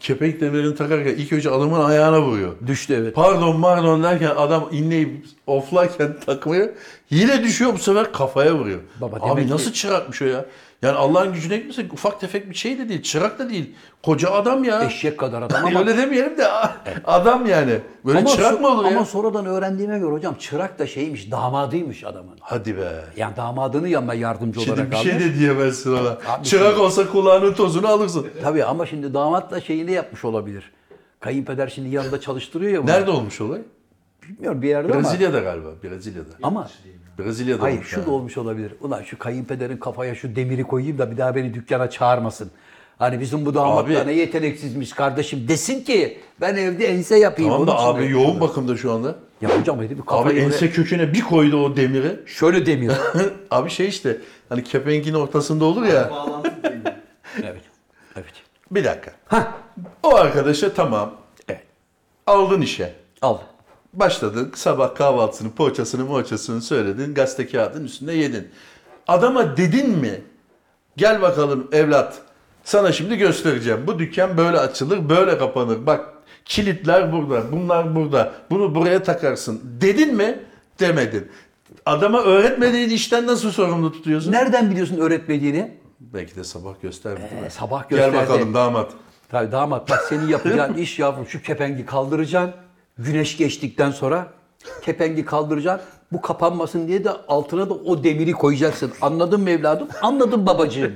Kepenk demirini takarken ilk önce adamın ayağına vuruyor. Düştü evet. Pardon pardon derken adam inleyip offlarken takmaya yine düşüyor bu sefer kafaya vuruyor. Baba Abi ki- nasıl çırakmış o ya? Yani Allah'ın gücüne gitmesek ufak tefek bir şey de değil. Çırak da değil. Koca adam ya. Eşek kadar adam Ama ama öyle demeyelim de adam yani. Böyle ama, çırak so- mı olur ama ya? sonradan öğrendiğime göre hocam çırak da şeymiş damadıymış adamın. Hadi be. Yani damadını yanına yardımcı olarak Şimdi bir almış. şey de diyemezsin ona. Abi Çırak olsa kulağının tozunu alırsın. Tabii ama şimdi damatla şeyini yapmış olabilir. Kayınpeder şimdi yanında çalıştırıyor ya bunu. Nerede olmuş olay? Bilmiyorum bir yerde ama. Brezilya'da galiba. Brezilya'da. Ama Brezilya'da hayır olmuş. şu da olmuş olabilir. Ulan şu kayınpederin kafaya şu demiri koyayım da bir daha beni dükkana çağırmasın. Hani bizim bu damat da Abi- ne yeteneksizmiş kardeşim desin ki ben evde ense yapayım. Tamam da abi yoğun bakımda şu anda. Ya hocam herif Abi kafayı böyle- ense köküne bir koydu o demiri. şöyle demir. abi şey işte hani kepengin ortasında olur ya. Evet. Evet. Bir dakika. Hah. O arkadaşa tamam Evet. aldın işe. Al. Başladın sabah kahvaltısını, poğaçasını, moğaçasını söyledin. Gazete kağıdın üstünde yedin. Adama dedin mi? Gel bakalım evlat. Sana şimdi göstereceğim. Bu dükkan böyle açılır, böyle kapanır. Bak kilitler burada, bunlar burada. Bunu buraya takarsın. Dedin mi? Demedin. Adama öğretmediğin işten nasıl sorumlu tutuyorsun? Nereden biliyorsun öğretmediğini? Belki de sabah göstermedi. değil mi? Ee, sabah Gel gösterdi. bakalım damat. Tabii damat bak senin yapacağın iş yavrum şu kepengi kaldıracaksın. Güneş geçtikten sonra kepengi kaldıracaksın. Bu kapanmasın diye de altına da o demiri koyacaksın. Anladın mı evladım? Anladım babacığım.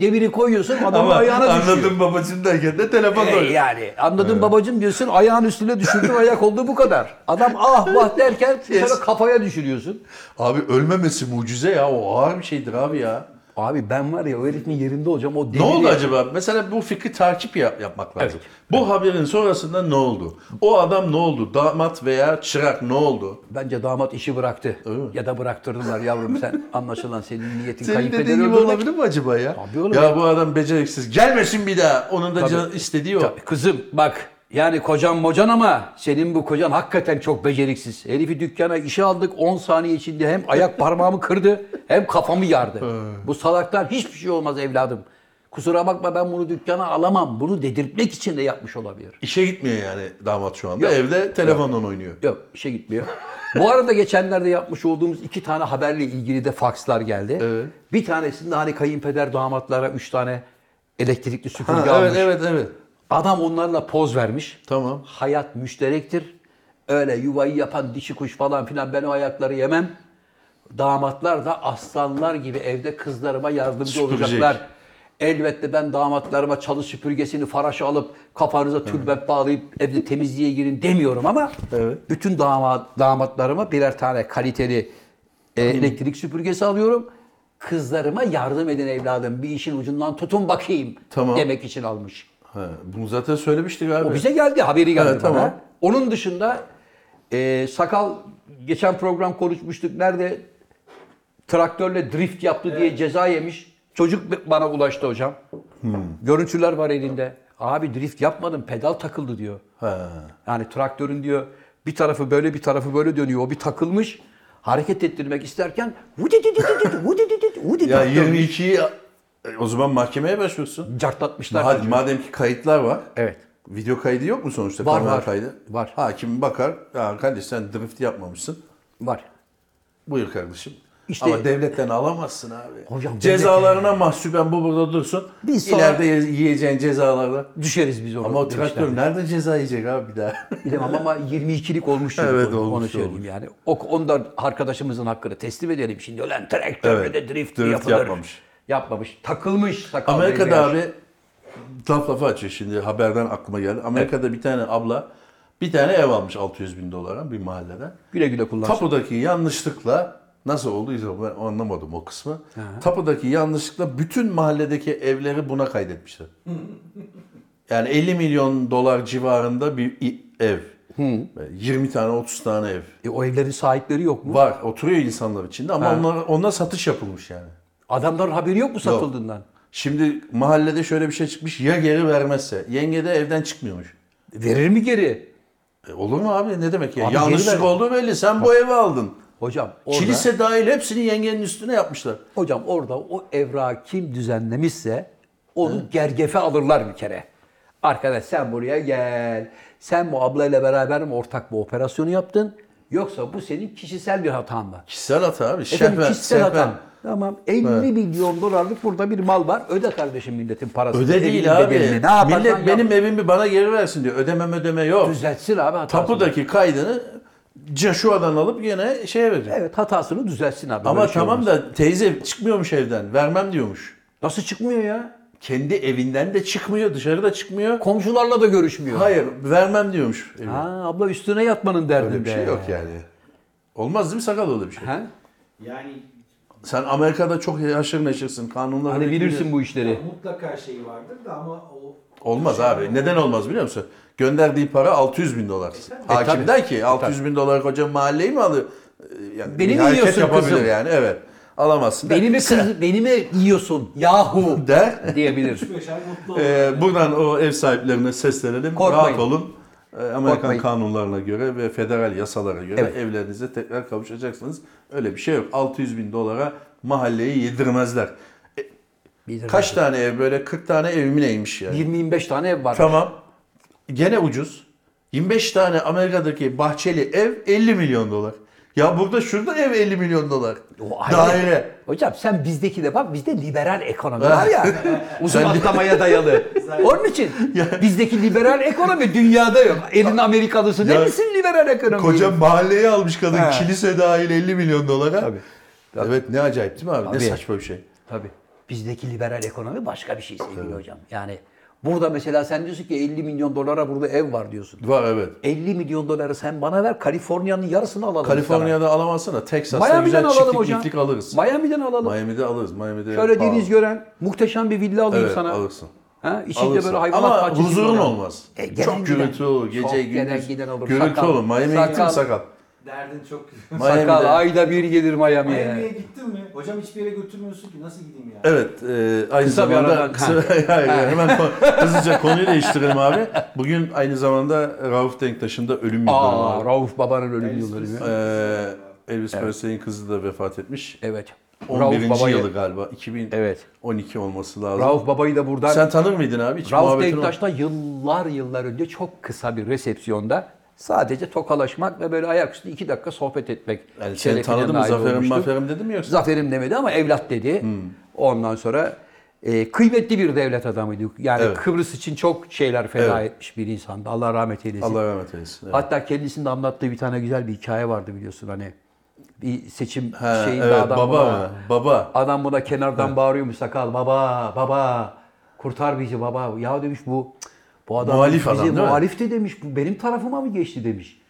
Demiri koyuyorsun adamın Ama ayağına düşüyor. anladım babacığım derken de telefon Ee, yani anladım babacığım diyorsun ayağın üstüne düşürdün ayak oldu bu kadar. Adam ah vah derken Yes. sonra kafaya düşürüyorsun. Abi ölmemesi mucize ya. O ağır bir şeydir abi ya. Abi ben var ya o herifin yerinde olacağım o. Ne oldu acaba? Mesela bu fikri takip yap- yapmak lazım. Evet. Bu haberin sonrasında ne oldu? O adam ne oldu? Damat veya çırak ne oldu? Bence damat işi bıraktı. Mi? Ya da bıraktırdılar yavrum sen anlaşılan senin niyetin Senin kayınpederi dediğin gibi öldürmek. olabilir mi acaba ya? Tabii oğlum ya bu adam beceriksiz. Gelmesin bir daha. Onun da Tabii. can istediği o. Tabii Kızım bak yani kocan mocan ama senin bu kocan hakikaten çok beceriksiz. Herifi dükkana işe aldık 10 saniye içinde hem ayak parmağımı kırdı hem kafamı yardı. bu salaktan hiçbir şey olmaz evladım. Kusura bakma ben bunu dükkana alamam. Bunu dedirtmek için de yapmış olabilir. İşe gitmiyor yani damat şu anda. Yok. Evde telefonla oynuyor. Yok işe gitmiyor. Bu arada geçenlerde yapmış olduğumuz iki tane haberle ilgili de fakslar geldi. Evet. Bir tanesinde hani kayınpeder damatlara üç tane elektrikli süpürge Ha, almış. evet evet evet. Adam onlarla poz vermiş. Tamam. Hayat müşterektir. Öyle yuvayı yapan dişi kuş falan filan ben o ayakları yemem. Damatlar da aslanlar gibi evde kızlarıma yardımcı Süpürecek. olacaklar. Elbette ben damatlarıma çalı süpürgesini faraşa alıp kafanıza tülbent bağlayıp evde temizliğe girin demiyorum ama Evet. bütün damat, damatlarıma birer tane kaliteli e, elektrik süpürgesi alıyorum. Kızlarıma yardım edin evladım. Bir işin ucundan tutun bakayım Tamam. demek için almış. Ha, bunu zaten söylemiştik abi. O bize geldi, haberi geldi Evet, bana. tamam. Onun dışında e, sakal geçen program konuşmuştuk. Nerede traktörle drift yaptı diye ceza yemiş. Çocuk bana ulaştı hocam. Hmm. Görüntüler var elinde. Abi drift yapmadım, pedal takıldı diyor. Ha. Yani traktörün diyor bir tarafı böyle bir tarafı böyle dönüyor. O bir takılmış. Hareket ettirmek isterken Ya 22'yi e, o zaman mahkemeye başvursun. cartlatmışlar. Hadi çocuğu. madem ki kayıtlar var. Evet. Video kaydı yok mu sonuçta? Var, Kamera var. kaydı. Var. Hakim bakar. Ya kardeş sen drift yapmamışsın. Var. Buyur kardeşim. İşte- Ama devletten alamazsın abi. Hocam Cezalarına mahsuben bu burada dursun. Biz sonra- İleride ye- yiyeceğin cezalarla. Düşeriz biz orada. Ama o traktör nerede ceza yiyecek abi bir daha? Bilemem ama 22'lik olmuş çocuk Evet, onu, onu olmuş, söyleyeyim olmuş. yani. O, onda arkadaşımızın hakkını teslim edelim şimdi. Ölen traktörle Evet, de drift, drift yapılır. yapmamış. Yapmamış. Takılmış sakal Amerika'da beyaz. abi laf lafı açıyor şimdi haberden aklıma geldi. Amerika'da bir tane abla bir tane ev almış 600 bin dolara bir mahallede. Güle güle kullansın. Tapudaki yanlışlıkla nasıl olduysa ben anlamadım o kısmı. Tapudaki yanlışlıkla bütün mahalledeki evleri buna kaydetmişler. yani 50 milyon dolar civarında bir ev. 20 tane 30 tane ev. E, o evlerin sahipleri yok mu? Var oturuyor insanlar içinde ama onlar, onlar satış yapılmış yani. Adamların haberi yok mu satıldığından? Şimdi mahallede şöyle bir şey çıkmış ya geri vermezse. Yenge de evden çıkmıyormuş. Verir mi geri? E olur mu abi ne demek ya? Abi Yanlışlık olduğu belli. Sen bu evi aldın. Hocam orada, Kilise dahil hepsini yengenin üstüne yapmışlar. hocam orada o evrağı kim düzenlemişse onu gergefe alırlar bir kere. Arkadaş sen buraya gel. Sen bu ablayla beraber mi ortak bu operasyonu yaptın? Yoksa bu senin kişisel bir hatan mı? Kişisel hata abi. Efendim Şehven, kişisel sehven. hatan. Tamam 50 milyon dolarlık burada bir mal var. Öde kardeşim milletin parasını. Öde değil abi. bedelini. Ne Millet yap. benim evimi bana geri versin diyor. Ödemem ödeme yok. Düzeltsin abi hatasını. Tapudaki kaydını Joshua'dan alıp gene şeye verecek. Evet hatasını düzeltsin abi. Ama şey tamam olmaz. da teyze çıkmıyormuş evden. Vermem diyormuş. Nasıl çıkmıyor ya? Kendi evinden de çıkmıyor, dışarıda çıkmıyor. Komşularla da görüşmüyor. Hayır, vermem diyormuş. evi. Ha, abla üstüne yatmanın derdinde. Öyle bir şey yok yani. Olmaz değil mi sakal öyle bir şey? Ha? Yani Sen Amerika'da çok haşır neşirsin. Kanunlar Hani bilirsin bu işleri. mutlaka şeyi vardır da ama o Olmaz abi. Neden olmaz biliyor musun? Gönderdiği para 600 bin dolar. Hakim tabii. der ki 600 bin dolar koca mahalleyi mi alır? Yani Beni bir mi hareket yiyorsun yapabilir kızım? yani. Evet. Alamazsın. Beni mi kız, beni mi yiyorsun? Yahu der. diyebilir. üç beş ay mutlu olur. Ee, buradan o ev sahiplerine seslenelim. Korkmayın. Rahat olun. Ee, Amerikan Korkmayın. kanunlarına göre ve federal yasalara göre Evet. evlerinize tekrar kavuşacaksınız. Öyle bir şey yok. 600 bin dolara mahalleyi yedirmezler. Bir- Kaç tane ev böyle 40 tane ev mi neymiş yani? 20-25 tane ev var. Tamam. Gene ucuz. 25 tane Amerika'daki bahçeli ev 50 milyon dolar. Ya burada şurada ev 50 milyon dolar. O ayrı. Daire. Hocam sen bizdeki de bak bizde liberal ekonomi var ya. uzun atlamaya dayalı. Onun için bizdeki liberal ekonomi dünyada yok. Elin Amerikalısı ne bilsin liberal ekonomi? Koca mahalleyi almış kadın. He. Kilise dahil 50 milyon dolara. Tabii. Evet ne acayip değil mi abi? Ne Tabii. saçma bir şey. Tabii. Bizdeki liberal ekonomi başka bir şey sevgili hocam. Yani burada mesela sen diyorsun ki 50 milyon dolara burada ev var diyorsun. Var evet. 50 milyon doları sen bana ver Kaliforniya'nın yarısını alalım. Kaliforniya'da alamazsın da. Texas'ta Miami'den güzel alalım çiftlik hocam. çiftlik alırız. Miami'den alalım. Miami'de alırız. Miami'de Şöyle pahalı. deniz gören muhteşem bir villa alayım Evet sana. alırsın. Ha, içinde Alırsın. böyle hayvanat Ama bahçesi huzurun var. olmaz. E, gelen Çok giden. gürültü olur. Çok Gece gelen gündüz. giden olur. Gürültü Sakal. olur. Miami'ye gittin mi Sakal. Derdin çok güzel. Miami'de- Sakal ayda bir gelir Miami'ye. Miami'ye gittin mi? Hocam hiçbir yere götürmüyorsun ki nasıl gideyim ya? Evet, e, aynı Kısa bir zamanda aradan- kısa, Hayır, hemen ko- hızlıca konuyu değiştirelim abi. Bugün aynı zamanda Rauf Denktaş'ın da ölüm yıl dönümü Aa, var. Rauf Baba'nın ölüm Elvis yıl dönümü. Ee, Elvis Presley'in kızı da vefat etmiş. Evet. 11. Babayı- yılı galiba. 2012 Evet. olması lazım. Rauf Baba'yı da buradan Sen tanır mıydın abi? Hiç Rauf muhabbetin Denktaş'la yıllar yıllar önce çok kısa bir resepsiyonda sadece tokalaşmak ve böyle ayaküstü iki dakika sohbet etmek. Yani sen şerefine tanıdın mı? Zaferim maferim dedi mi yoksa? Zaferim demedi ama evlat dedi. Hmm. Ondan sonra e, kıymetli bir devlet adamıydı. Yani Evet. Kıbrıs için çok şeyler feda Evet. etmiş bir insandı. Allah rahmet eylesin. Allah rahmet eylesin. Evet. Hatta kendisinin anlattığı bir tane güzel bir hikaye vardı biliyorsun hani. Bir seçim Ha, şeyinde evet, adam baba buna? Baba. adam buna kenardan bağırıyormuş sakal baba baba kurtar bizi baba. Ya demiş bu bu adam Muhalif bizi adam, değil mi? muhalif de demiş bu benim tarafıma mı geçti demiş.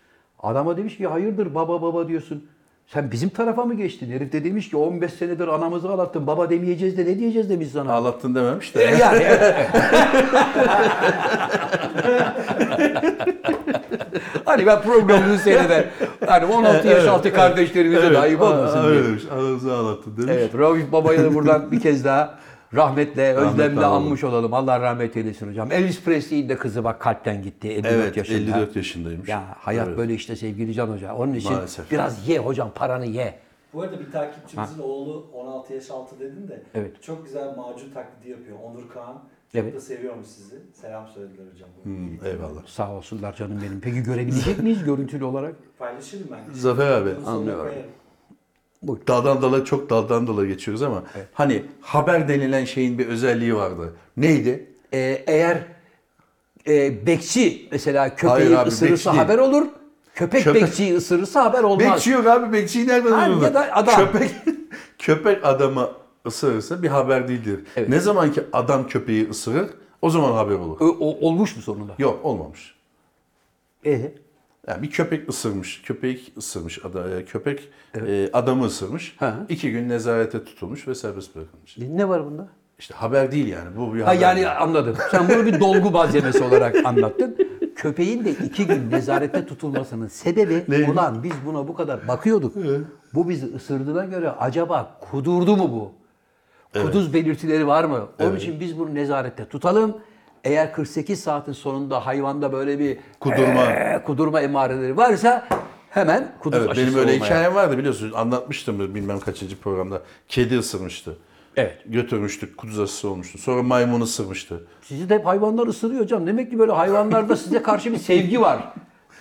Adama demiş ki hayırdır baba baba diyorsun. Sen bizim tarafa mı geçtin? Herif de demiş ki 15 senedir anamızı ağlattın. Baba demeyeceğiz de ne diyeceğiz demiş sana. Ağlattın dememiş E, de. yani. hani ben programını seyreder. Hani 16 yaş altı kardeşlerimize de ayıp olmasın Öyle diye. demiş. Anamızı ağlattın demiş. Evet, Rauf Baba'yı da buradan bir kez daha rahmetle, özlemle analım. anmış olalım. Allah rahmet eylesin hocam. Elvis Presley'in de kızı bak kalpten gitti 54 Evet, yaşında. 54 yaşındaymış. Ya hayat Evet. böyle işte sevgili Can Hoca. Onun için Maalesef. biraz ye hocam paranı ye. Bu arada bir takipçimizin oğlu 16 yaş altı dedin de Evet. çok güzel macun taklidi yapıyor. Onur Kaan. Evet. Çok da seviyormuş sizi. Selam söylediler hocam. Hmm, eyvallah. Sağ olsunlar canım benim. Peki görebilecek miyiz görüntülü olarak? Paylaşırım ben. Zafer abi, anlıyorum. koyarım. Daldan dala çok daldan dala geçiyoruz ama hani haber denilen şeyin bir özelliği vardı. Neydi? Ee, eğer e, bekçi mesela köpeği Hayır abi, ısırırsa değil. haber olur. Köpek, Köpek- bekçiyi ısırırsa haber olmaz. Bekçi yok abi. Bekçiyi nereden Ha, bulurlar? ya da adam. Köpek, köpek adamı ısırırsa bir haber değildir. Evet. Ne zaman ki adam köpeği ısırır o zaman haber olur. O- olmuş mu sonunda? Yok olmamış. E, Yani bir köpek ısırmış. Köpek ısırmış. Ada, e, köpek e, adamı ısırmış. Ha. İki gün nezarete tutulmuş ve serbest bırakılmış. ne var bunda? İşte haber değil yani. Bu bir Ha haber. yani değil. anladım. Sen bunu bir dolgu malzemesi olarak anlattın. Köpeğin de iki gün nezarette tutulmasının sebebi Neymiş? ulan biz buna bu kadar bakıyorduk. Bu bizi ısırdığına göre acaba kudurdu mu bu? Kuduz belirtileri var mı? Onun için biz bunu nezarette tutalım. Eğer 48 saatin sonunda hayvanda böyle bir Kudurma. eee, kudurma emareleri varsa hemen kuduz Evet, aşısı benim öyle olmaya. hikayem vardı biliyorsunuz. Anlatmıştım bilmem kaçıncı programda. Kedi ısırmıştı. Evet. Götürmüştük. Kuduz aşısı olmuştu. Sonra maymun ısırmıştı. Sizi de hep hayvanlar ısırıyor hocam. Demek ki böyle hayvanlarda size karşı bir sevgi var.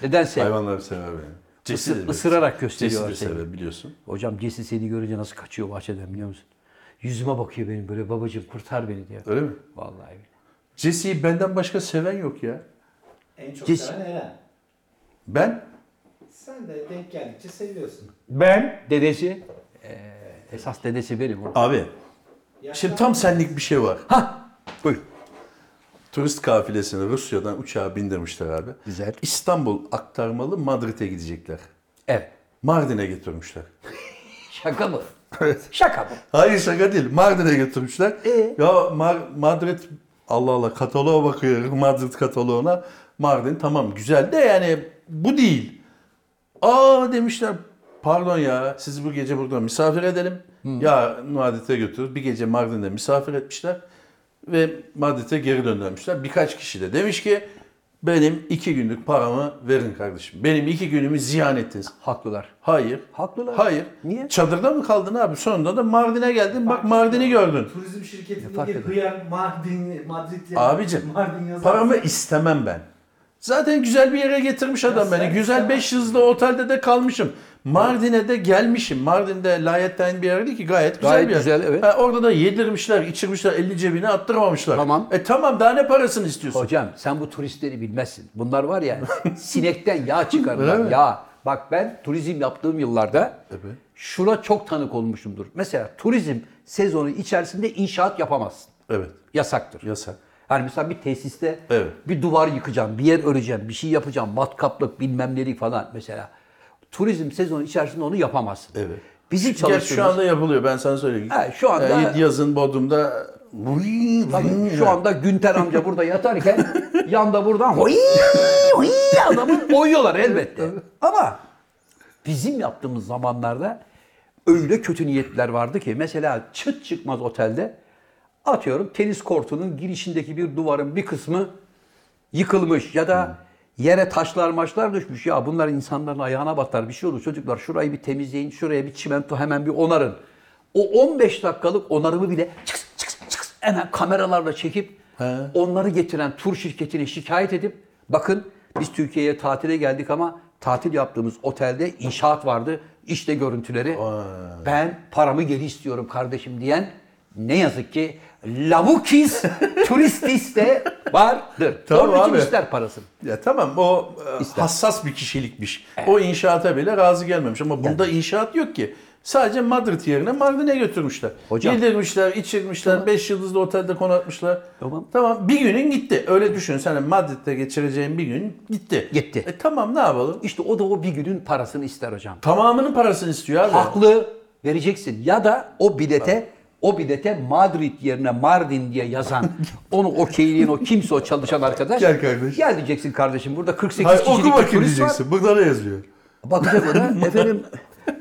Nedense. Hayvanları sever beni. Cesi ısırarak Cesi gösteriyorlar seni. sever biliyorsun. Hocam Jesse seni görünce nasıl kaçıyor bahçeden biliyor musun? Yüzüme bakıyor benim böyle babacığım kurtar beni diyor. Öyle mi? Vallahi. Jesse'yi benden başka seven yok ya. En çok Cez- seven Eren. Ben Sen de denk geldikçe seviyorsun. Ben dedesi eee, esas dedesi benim. abi Yaşlar- şimdi tam senlik bir şey var. Ha buyur. Turist kafilesini Rusya'dan uçağa bindirmişler abi. Güzel. İstanbul aktarmalı Madrid'e gidecekler. Evet. Mardin'e götürmüşler. Şaka mı? Evet. Şaka mı? Hayır şaka değil. Mardin'e götürmüşler. Ee? Ya Mar- Madrid Allah Allah kataloğa bakıyor. Madrid kataloğuna. Mardin tamam güzel de yani bu değil. Aa demişler pardon ya sizi bu gece burada misafir edelim. Ya Madrid'e götürür. Bir gece Mardin'de misafir etmişler. Ve Madrid'e geri döndürmüşler. Birkaç kişi de demiş ki benim iki günlük paramı verin kardeşim. Benim iki günümü ziyan ettiniz. Haklılar. Hayır. Haklılar. Hayır. Niye? Çadırda mı kaldın abi? Sonunda da Mardin'e geldin. Bak Mardin'i gördün. Turizm Ne fark eder? hıyar Mardin, Madrid'li Abicim Mardin yazar. paramı istemem ben. Zaten güzel bir yere getirmiş adam beni. sen Güzel istemem. 5 yıldızlı otelde de kalmışım. Mardin'e de gelmişim. Mardin'de layetten bir yer değil ki gayet güzel Gayet bir yer. güzel, evet. Ha, orada da yedirmişler, içirmişler, elini cebine attırmamışlar. Tamam. E tamam daha ne parasını istiyorsun? Hocam sen bu turistleri bilmezsin. Bunlar var ya sinekten yağ Öyle çıkarırlar. mi? Yağ. Bak ben turizm yaptığım yıllarda Evet. şuna çok tanık olmuşumdur. Mesela turizm sezonu içerisinde inşaat yapamazsın. Evet. Yasaktır. Yasak. Hani mesela bir tesiste Evet. bir duvar yıkacağım, bir yer öreceğim, bir şey yapacağım, matkaplık bilmem nelik falan mesela. Turizm sezonu içerisinde onu yapamazsın. Evet. Bizim Gerçi çalıştığımız... şu anda yapılıyor ben sana söyleyeyim. Ha, şu anda- E, yazın Bodrum'da Tabii şu anda Günter amca burada yatarken yanda buradan hoy hoy adamı oyuyorlar elbette. Ama bizim yaptığımız zamanlarda öyle kötü niyetler vardı ki mesela çıt çıkmaz otelde atıyorum tenis kortunun girişindeki bir duvarın bir kısmı yıkılmış ya da yere taşlar maçlar düşmüş. Ya bunlar insanların ayağına batar bir şey olur. Çocuklar şurayı bir temizleyin, şuraya bir çimento hemen bir onarın. O 15 dakikalık onarımı bile çıks çıks çıks hemen kameralarla çekip onları getiren tur şirketine şikayet edip bakın biz Türkiye'ye tatile geldik ama tatil yaptığımız otelde inşaat vardı. İşte görüntüleri. Ben paramı geri istiyorum kardeşim diyen ne yazık ki lavukis turistis de vardır. Tamam Onun için abi. ister parasını. Ya tamam o e, İster. hassas bir kişilikmiş. O inşaata bile razı gelmemiş ama bunda inşaat yok ki. Sadece Madrid yerine Mardin'e götürmüşler. Hocam. Yedirmişler, içirmişler, 5 yıldızlı otelde konatmışlar. Tamam. Tamam bir günün gitti. Öyle düşün. Sen Madrid'de geçireceğin bir gün gitti. Gitti. E tamam ne yapalım? İşte o da o bir günün parasını ister hocam. Tamamının parasını istiyor abi. Haklı vereceksin. Ya da o bilete o bilete Madrid yerine Mardin diye yazan onu okeyleyen o kimse o çalışan arkadaş. Gel kardeş. Gel diyeceksin kardeşim burada 48 Hayır, kişilik oku bakayım turist var. diyeceksin. Burada ne yazıyor? Bakacak ona efendim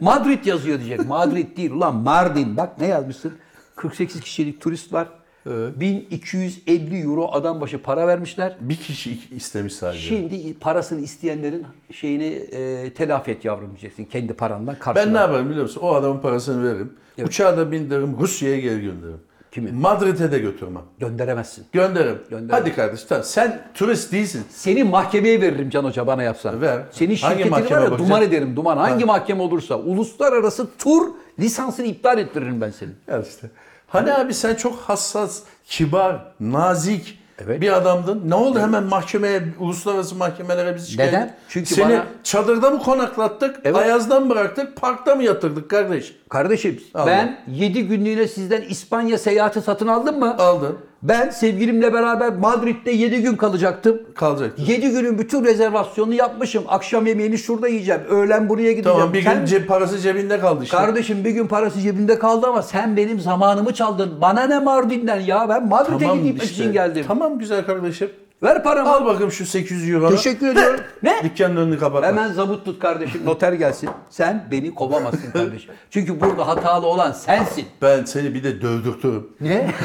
Madrid yazıyor diyecek. Madrid değil ulan Mardin. Bak ne yazmışsın? 48 kişilik turist var. 1250 euro adam başı para vermişler. Bir kişi istemiş sadece. Şimdi parasını isteyenlerin şeyini e, telafi et yavrum diyeceksin. Kendi parandan karşına. Ben ne yaparım biliyor musun? O adamın parasını veririm. Uçağa da bindiririm. Rusya'ya geri gönderirim. Kimi? Madrid'e de götürmem. Gönderemezsin. Gönderirim. Gönderirim. Hadi kardeş tamam. Sen turist değilsin. Seni mahkemeye veririm Can Hoca bana yapsan. Ver. Senin şirketini var ya bakacak? duman ederim duman. Hangi mahkeme olursa uluslararası tur lisansını iptal ettiririm ben senin. Ya işte. Hani abi sen çok hassas, kibar, nazik Evet. bir adamdın. Ne oldu hemen mahkemeye, uluslararası mahkemelere bizi şikayet Neden? Çünkü Seni bana- çadırda mı konaklattık, Evet. ayazda mı bıraktık, parkta mı yatırdık kardeş? Kardeşim Allah. ben 7 günlüğüne sizden İspanya seyahati satın aldım mı? Aldın, Ben sevgilimle beraber Madrid'de 7 gün kalacaktım. kalacaktın. 7 günün bütün rezervasyonunu yapmışım. Akşam yemeğini şurada yiyeceğim. Öğlen buraya gideceğim. Tamam bir Sen- gün cep parası cebinde kaldı işte. Kardeşim bir gün parası cebimde kaldı ama sen benim zamanımı çaldın. Bana ne Mardin'den ya? Ben Madrid'e tamam gideyim işte. için geldim. Tamam güzel kardeşim. Ver paramı. Al bakayım şu 800 euro. Teşekkür ediyorum. ne? Dükkanın önünü kapatma. Hemen zabut tut kardeşim. Noter gelsin. Sen beni kovamazsın kardeşim. Çünkü burada hatalı olan sensin. Ben seni bir de dövdürtürüm. Ne?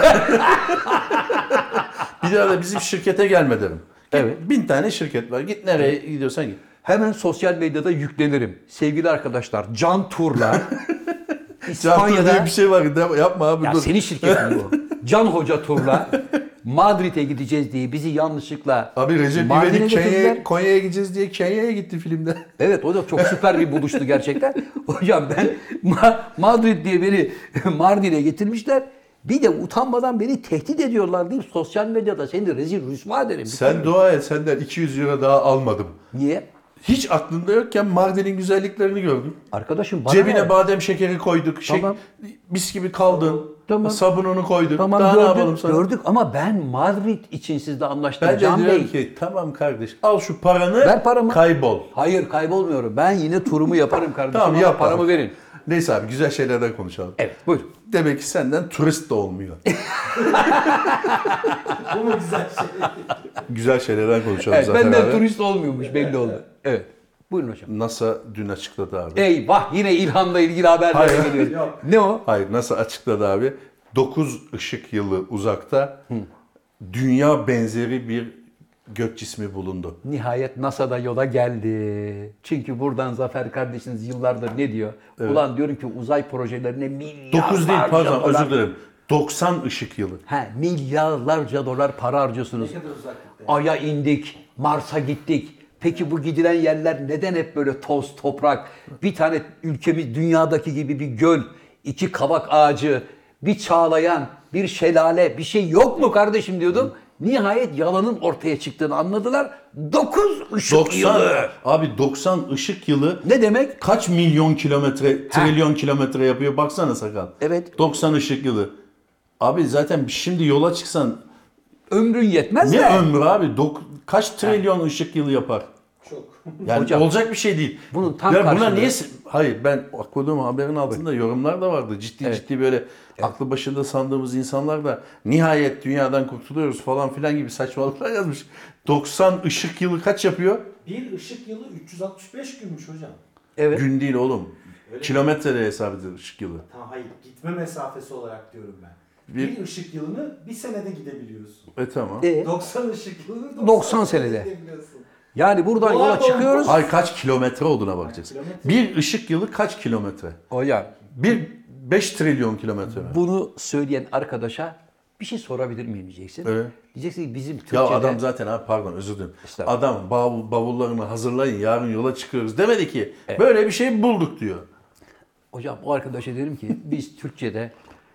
Bir daha da bizim şirkete gelme derim. Evet. Bin tane şirket var. Git nereye gidiyorsan git. Hemen sosyal medyada yüklenirim. Sevgili arkadaşlar Can Tur'la Can Tur diye İspanya'da bir şey var. Yapma abi ya dur. senin şirketin bu. Can Hoca Tur'la Madrid'e gideceğiz diye bizi yanlışlıkla Abi Recep Mardin'e İvedik. Kenya'ya, Konya'ya gideceğiz diye Kenya'ya gitti filmde. Evet o da çok süper bir buluştu gerçekten. Hocam ben Ma- Madrid diye beni Mardin'e getirmişler. Bir de utanmadan beni tehdit ediyorlar deyip sosyal medyada seni rezil rüsva ederim. Sen dua et senden 200 euro daha almadım. Niye? Hiç aklında yokken Mardin'in güzelliklerini gördüm. Arkadaşım bana Cebine ne? badem şekeri koyduk. Şey, Tamam. Mis gibi kaldın. Tamam. Sabununu koyduk. Tamam Daha ne yapalım gördük, sana? gördük ama ben Madrid için sizle anlaştım Ben de Can diyorum Bey. ki tamam kardeş al şu paranı Ver paramı. kaybol. Hayır kaybolmuyorum. Ben yine turumu yaparım kardeşim. Tamam yap paramı verin. Neyse abi güzel şeylerden konuşalım. Evet buyurun. Demek ki senden turist de olmuyor. Bu mu güzel şey? güzel şeylerden konuşalım Evet, zaten benden abi. turist olmuyormuş belli oldu. Evet. Buyurun hocam. NASA dün açıkladı abi. Eyvah yine İlhan'la ilgili haberler Hayır. geliyor. Ne o? Hayır NASA açıkladı abi. 9 ışık yılı uzakta dünya benzeri bir gök cismi bulundu. Nihayet NASA'da yola geldi. Çünkü buradan Zafer kardeşiniz yıllardır ne diyor? Ulan diyorum ki uzay projelerine milyarlarca 9 değil pardon dolar. özür dilerim. 90 ışık yılı. He, milyarlarca dolar para harcıyorsunuz. Ne kadar uzaklıkta? Ay'a indik, Mars'a gittik. Peki bu gidilen yerler neden hep böyle toz, toprak? Bir tane ülkemiz dünyadaki gibi bir göl, iki kavak ağacı, bir çağlayan, bir şelale, bir şey yok mu kardeşim diyordum. Nihayet yalanın ortaya çıktığını anladılar. 9 ışık 90 yılı. abi 90 ışık yılı Ne demek? kaç milyon kilometre, trilyon kilometre yapıyor baksana sakal. Evet. 90 ışık yılı. Abi zaten şimdi yola çıksan Ömrün yetmez ne de. ömrü abi? Dok- kaç trilyon ışık yılı yapar? Çok. Yani Hocam, olacak bir şey değil. bunun tam Ya buna karşılığı- niye hayır ben okuduğum haberin altında yorumlar da vardı. Ciddi Evet. ciddi böyle aklı başında sandığımız insanlar da nihayet dünyadan kurtuluyoruz falan filan gibi saçmalıklar yazmış. 90 ışık yılı kaç yapıyor? Bir ışık yılı 365 günmüş hocam. Evet. Gün değil oğlum. Öyle Kilometrede hesap edilir ışık yılı. Tamam hayır gitme mesafesi olarak diyorum ben. Bir- Bir, ışık yılını bir senede gidebiliyorsun. E tamam. E, 90 ışık yılını 90, 90 senede. gidebiliyorsun. yani buradan Dolar yola çıkıyoruz. Ay kaç kilometre olduğuna bakacaksın. Kilometre. Bir ışık yılı kaç kilometre? Hocam Bir 5 trilyon kilometre mi? bunu söyleyen arkadaşa bir şey sorabilir miyim diyeceksin. Evet. Diyeceksin ki bizim Türkçe'de... Ya adam zaten abi pardon özür dilerim. Adam bav- bavullarını hazırlayın yarın yola çıkıyoruz demedi ki. Böyle bir şey bulduk diyor. Hocam o arkadaşa dedim ki biz Türkçe'de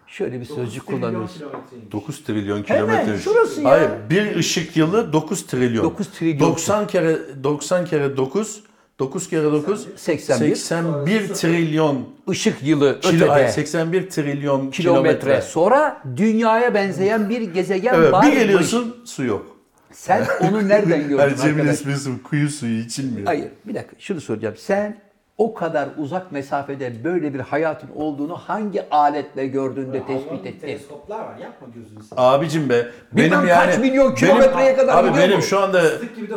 şöyle bir sözcük Dokuz trilyon kullanıyoruz. kilometreymiş. 9 trilyon Hemen kilometre. şurası ya. Hayır bir ışık yılı 9 trilyon. 9 trilyon. 90 kere 90 kere 9 9 kere 9 81. 81 trilyon Işık yılı kilo, ötede hayır, 81 trilyon kilometre kilometre. sonra dünyaya benzeyen bir gezegen Evet, var. bir geliyorsun su yok. Sen onu nereden gördün Ercem'in bu, kuyu suyu içilmiyor. Hayır bir dakika şunu soracağım. Sen o kadar uzak mesafede böyle bir hayatın olduğunu hangi aletle gördüğünde tespit ettin? teleskoplar var yapma gözünü seveyim. Abicim be. Bilmem Benim yani kaç milyon kilometreye kadar Abi benim bu. şu anda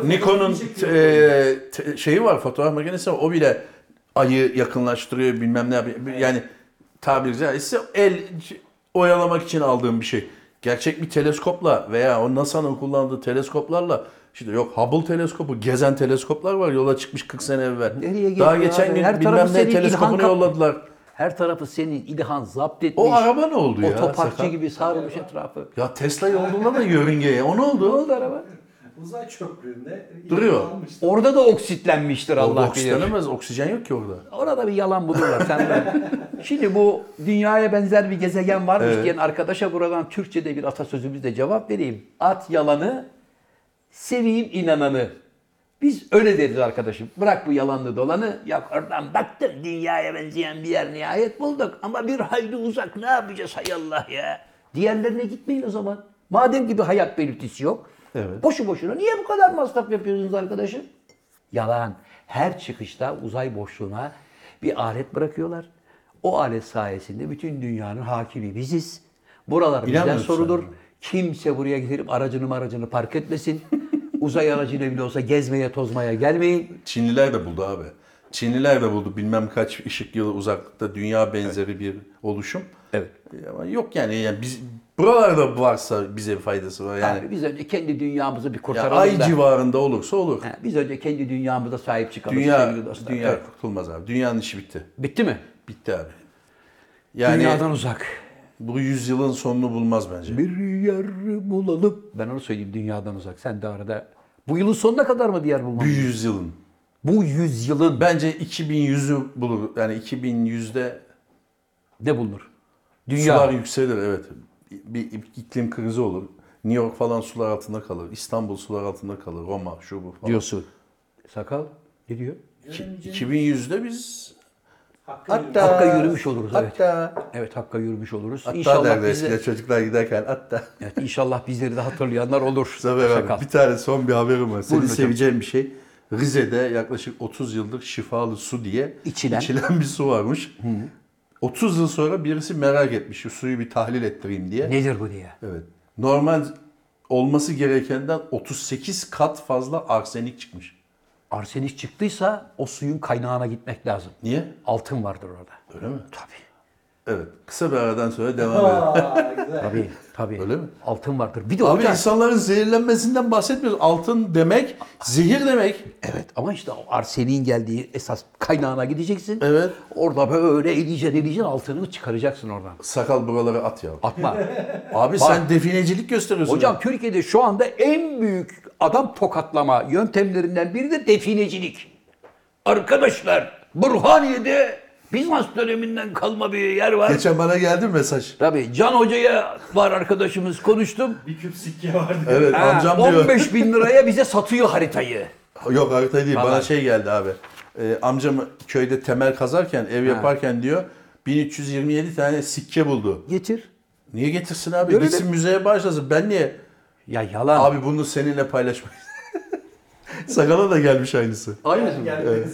Nikon'un e, şeyi var fotoğraf makinesi var. O bile ayı yakınlaştırıyor bilmem ne yapıyor. Yani tabiri caizse el oyalamak için aldığım bir şey. Gerçek bir teleskopla veya o NASA'nın kullandığı teleskoplarla işte yok Hubble teleskopu, gezen teleskoplar var yola çıkmış 40 sene evvel. Nereye Daha geçen abi? gün Her bilmem tarafı ne senin teleskopunu yolladılar. Her tarafı senin İlhan zapt etmiş. O araba ne oldu ya? Otoparkçı gibi sarılmış etrafı. Ya Tesla yolunda da yörüngeye. O ne Ne oldu? oldu araba? Uzay çöplüğünde Duruyor. almıştır. Orada da oksitlenmiştir Orada Allah bilir. oksitlenemez. Oksijen yok ki orada. Orada bir yalan bulurlar. Sen de. Şimdi bu dünyaya benzer bir gezegen varmış Evet. diyen arkadaşa buradan Türkçe'de bir atasözümüzle cevap vereyim. At yalanı, seveyim inananı. Biz öyle deriz arkadaşım. Bırak bu yalanlı dolanı. Yok oradan baktım dünyaya benzeyen bir yer nihayet bulduk. Ama bir hayli uzak ne yapacağız hay Allah ya. Diğerlerine gitmeyin o zaman. Madem gibi hayat belirtisi yok. Evet. Boşu boşuna niye bu kadar masraf yapıyorsunuz arkadaşım? Yalan. Her çıkışta uzay boşluğuna bir alet bırakıyorlar. O alet sayesinde bütün dünyanın hakimi biziz. Buralar bizden sorulur. sen. Kimse buraya gelip aracını aracını park etmesin. uzay aracıyla bile olsa gezmeye tozmaya gelmeyin. Çinliler de buldu abi. Çinliler de buldu bilmem kaç ışık yılı uzaklıkta dünya benzeri bir oluşum. Evet. Ama yok yani, yani biz buralarda varsa bize bir faydası var yani. Abi biz önce kendi dünyamızı bir Ya kurtaralım ay da. civarında olursa olur. Ha, biz önce kendi dünyamıza sahip çıkalım Dünya dünya Evet. kurtulmaz abi. Dünyanın işi bitti. Bitti mi? Bitti abi. Yani Dünyadan uzak. Bu yüzyılın sonunu bulmaz bence. Bir yer bulalım. Ben onu söyleyeyim dünyadan uzak. Sen de arada. Bu yılın sonuna kadar mı bir yer bulmam? Bu yüzyılın. Bu yüzyılın Bence 2100'ü bulur. Yani 2100'de ne bulunur? Dünya. sular yükselir evet. Bir iklim krizi olur. New York falan sular altında kalır. İstanbul sular altında kalır. Roma, şu bu falan. diyorsun. Sakal ne diyor? İki- 2100'de biz Hakkı hatta Hakka yürümüş oluruz, evet. Hatta Evet Hakk'a yürümüş oluruz. hatta inşallah derdi bizi, çocuklar giderken hatta. evet, inşallah bizleri de hatırlayanlar olur. Sakal. abi bir tane son bir haberim var. Hocam. seveceğin bir şey. Rize'de yaklaşık 30 yıldır şifalı su diye İçilen. bir su varmış. 30 yıl sonra birisi merak etmiş şu suyu bir tahlil ettireyim diye. Nedir bu diye? Evet. Normal olması gerekenden 38 kat fazla arsenik çıkmış. Arsenik çıktıysa o suyun kaynağına gitmek lazım. Niye? Altın vardır orada. Öyle mi? Tabii. Evet. Kısa bir aradan sonra devam edelim. Tabii. Tabii. Öyle mi? Altın vardır. Bir de Abi hocam. insanların zehirlenmesinden bahsetmiyoruz. Altın demek zehir demek. Evet ama işte o arseniğin geldiği esas kaynağına gideceksin. Evet. Orada böyle eleyeceksin eleyeceksin altını çıkaracaksın oradan. Sakal buraları at ya. Atma. Abi sen definecilik gösteriyorsun. Hocam ya. Türkiye'de şu anda en büyük adam tokatlama yöntemlerinden biri de definecilik. Arkadaşlar Burhaniye'de Bizans döneminden kalma bir yer var. Geçen bana geldi mi mesaj? Tabii Can Hoca'ya var arkadaşımız konuştum. Bir küp sikke vardı. Evet Ha, amcam diyor. 15 bin liraya bize satıyor haritayı. Yok harita değil. Bana Tamam. şey geldi abi. Ee, amcam köyde temel kazarken, ev yaparken diyor 1327 tane sikke buldu. Getir. Niye getirsin abi? Görelim. Gitsin müzeye başlasın. Ben niye? Ya yalan. Abi bunu seninle paylaşmak. Sakala da gelmiş aynısı. Aynısı mı? Geldi.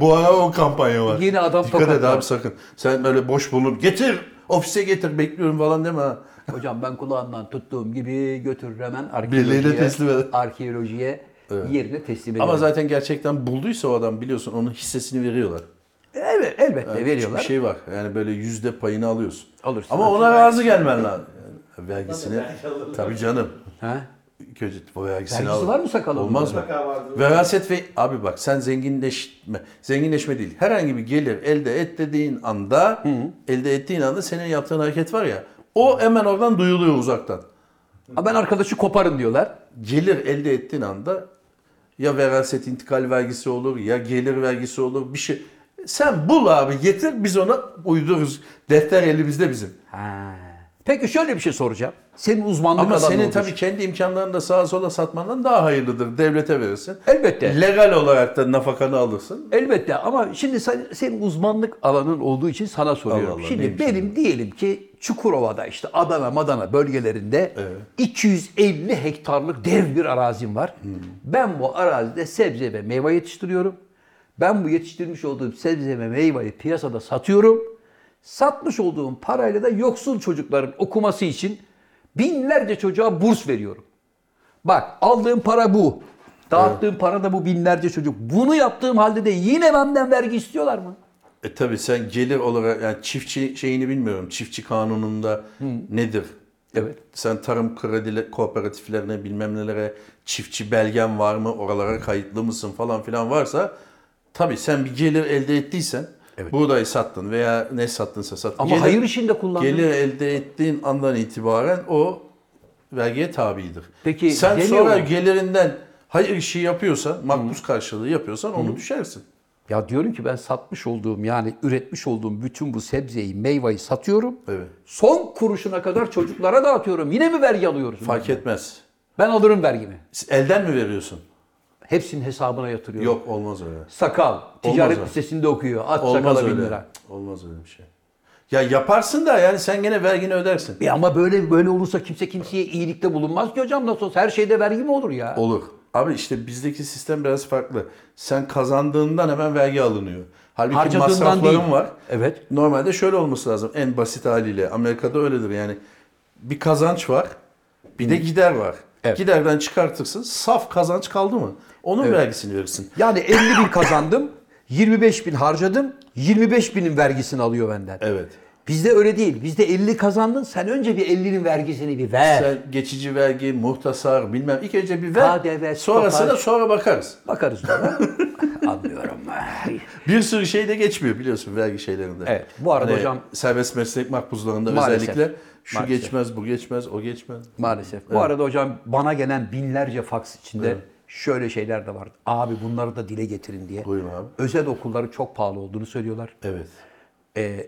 Bu ara o kampanya var. Yeni adam Dikkat et tokatlar. abi sakın. Sen böyle boş bulunup getir ofise getir bekliyorum falan deme ha. Hocam ben kulağından tuttuğum gibi götürür hemen Birliğine arkeolojiye, teslim eder. arkeolojiye yerine teslim eder. Ama zaten gerçekten bulduysa o adam biliyorsun onun hissesini veriyorlar. Evet, elbette veriyorlar. Bir şey var. Yani böyle yüzde payını alıyorsun. Alırsın. Ama ona razı gelmen lazım. Yani vergisini. Tabii canım. Ha? O vergisini Vergisi al. var mı sakalın? Olmaz mı? Mutlaka vardır. Veraset ve abi bak sen zenginleşme, zenginleşme değil. Herhangi bir gelir elde et dediğin anda, elde ettiğin anda senin yaptığın hareket var ya, o hemen oradan duyuluyor uzaktan. Ha, ben arkadaşı koparın diyorlar. Gelir elde ettiğin anda ya veraset intikal vergisi olur ya gelir vergisi olur bir şey. Sen bul abi getir biz ona uydururuz. Defter elimizde bizim. Ha. Peki şöyle bir şey soracağım. Senin uzmanlık Ama alanın senin tabii kendi imkanlarını da sağa sola satmandan daha hayırlıdır. Devlete verirsin. Elbette. Legal olarak da nafakanı alırsın. Elbette ama şimdi sen, senin uzmanlık alanın olduğu için sana soruyorum. Allah Allah, şimdi neymiş benim diyelim ki Çukurova'da işte Adana Madana bölgelerinde Evet. 250 hektarlık dev bir arazim var. Hmm. Ben bu arazide sebze ve meyve yetiştiriyorum. Ben bu yetiştirmiş olduğum sebze ve meyveyi piyasada satıyorum. Satmış olduğum parayla da yoksul çocukların okuması için binlerce çocuğa burs veriyorum. Bak aldığım para bu. Dağıttığım para da bu binlerce çocuk. Bunu yaptığım halde de yine benden vergi istiyorlar mı? E tabi sen gelir olarak yani çiftçi şeyini bilmiyorum. Çiftçi kanununda nedir? Evet. Sen tarım kredi kooperatiflerine bilmem nelere çiftçi belgen var mı? Oralara kayıtlı mısın falan filan varsa tabi sen bir gelir elde ettiysen buğdayı sattın veya ne sattınsa sattın. Ama Gelir- hayır işinde kullandın. Gelir elde ettiğin andan itibaren o vergiye tabidir. Peki, sen sonra mu? gelirinden hayır işi yapıyorsan, makbuz karşılığı yapıyorsan onu düşersin. Ya diyorum ki ben satmış olduğum yani üretmiş olduğum bütün bu sebzeyi, meyveyi satıyorum. Evet. Son kuruşuna kadar çocuklara dağıtıyorum. Yine mi vergi alıyoruz? Fark etmez. Ben alırım vergimi. Elden mi veriyorsun? Hepsinin hesabına yatırıyorum. Yok olmaz öyle. Sakal. Ticaret öyle. lisesinde okuyor. At Olmaz sakala bin öyle. lira. Olmaz öyle bir şey. Ya yaparsın da yani sen gene vergini ödersin. Ya ama böyle böyle olursa kimse kimseye iyilikte bulunmaz ki hocam nasıl olsa her şeyde vergi mi olur ya? Olur. Abi işte bizdeki sistem biraz farklı. Sen kazandığından hemen vergi alınıyor. Halbuki masrafların değil. var. Evet. Normalde şöyle olması lazım en basit haliyle. Amerika'da öyledir yani. Bir kazanç var, bir de gider var. Evet. Giderden çıkartırsın, saf kazanç kaldı mı? Onun vergisini verirsin. Yani 50 bin kazandım, 25 bin harcadım, 25 binin vergisini alıyor benden. Evet. Bizde öyle değil. Bizde 50 kazandın sen önce bir 50'nin vergisini bir ver. Sen geçici vergi, muhtasar bilmem ilk önce bir ver. KDV, sonrasında stopaj. sonra bakarız. Bakarız sonra. Anlıyorum. Bir sürü şey de geçmiyor biliyorsun vergi şeylerinde. Evet, bu arada hocam- serbest meslek makbuzlarında Maalesef, özellikle şu maalesef. geçmez, bu geçmez, o geçmez. Maalesef. Bu arada hocam bana gelen binlerce faks içinde şöyle şeyler de var. Abi bunları da dile getirin diye. Buyurun abi. Özel okulları çok pahalı olduğunu söylüyorlar. Evet. Ee,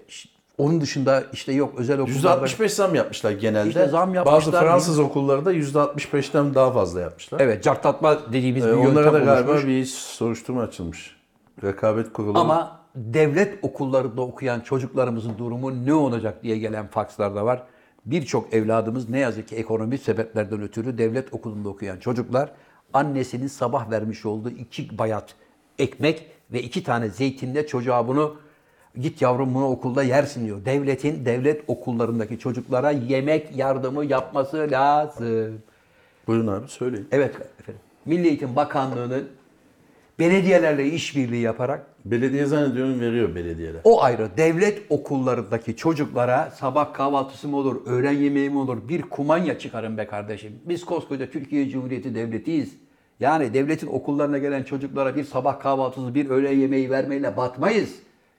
onun dışında işte yok özel okullarda... %65 zam yapmışlar genelde. İşte zam Bazı yapmışlar. Fransız okulları da %65'ten daha fazla yapmışlar. Evet cartlatma dediğimiz Ee, bir onlara yöntem da galiba oluşmuş. bir soruşturma açılmış. Rekabet kurulu. Ama devlet okullarında okuyan çocuklarımızın durumu ne olacak diye gelen fakslar da var. Birçok evladımız ne yazık ki ekonomik sebeplerden ötürü devlet okulunda okuyan çocuklar annesinin sabah vermiş olduğu iki bayat ekmek ve iki tane zeytinle çocuğa bunu git yavrum bunu okulda yersin diyor. Devletin devlet okullarındaki çocuklara yemek yardımı yapması lazım. Buyurun abi söyleyin. Evet efendim. Milli Eğitim Bakanlığı'nın belediyelerle işbirliği yaparak Belediye zannediyorum veriyor belediyeler. O ayrı. Devlet okullarındaki çocuklara sabah kahvaltısı mı olur, öğlen yemeği mi olur bir kumanya çıkarın be kardeşim. Biz koskoca Türkiye Cumhuriyeti devletiyiz. Yani devletin okullarına gelen çocuklara bir sabah kahvaltısı, bir öğlen yemeği vermeyle batmayız.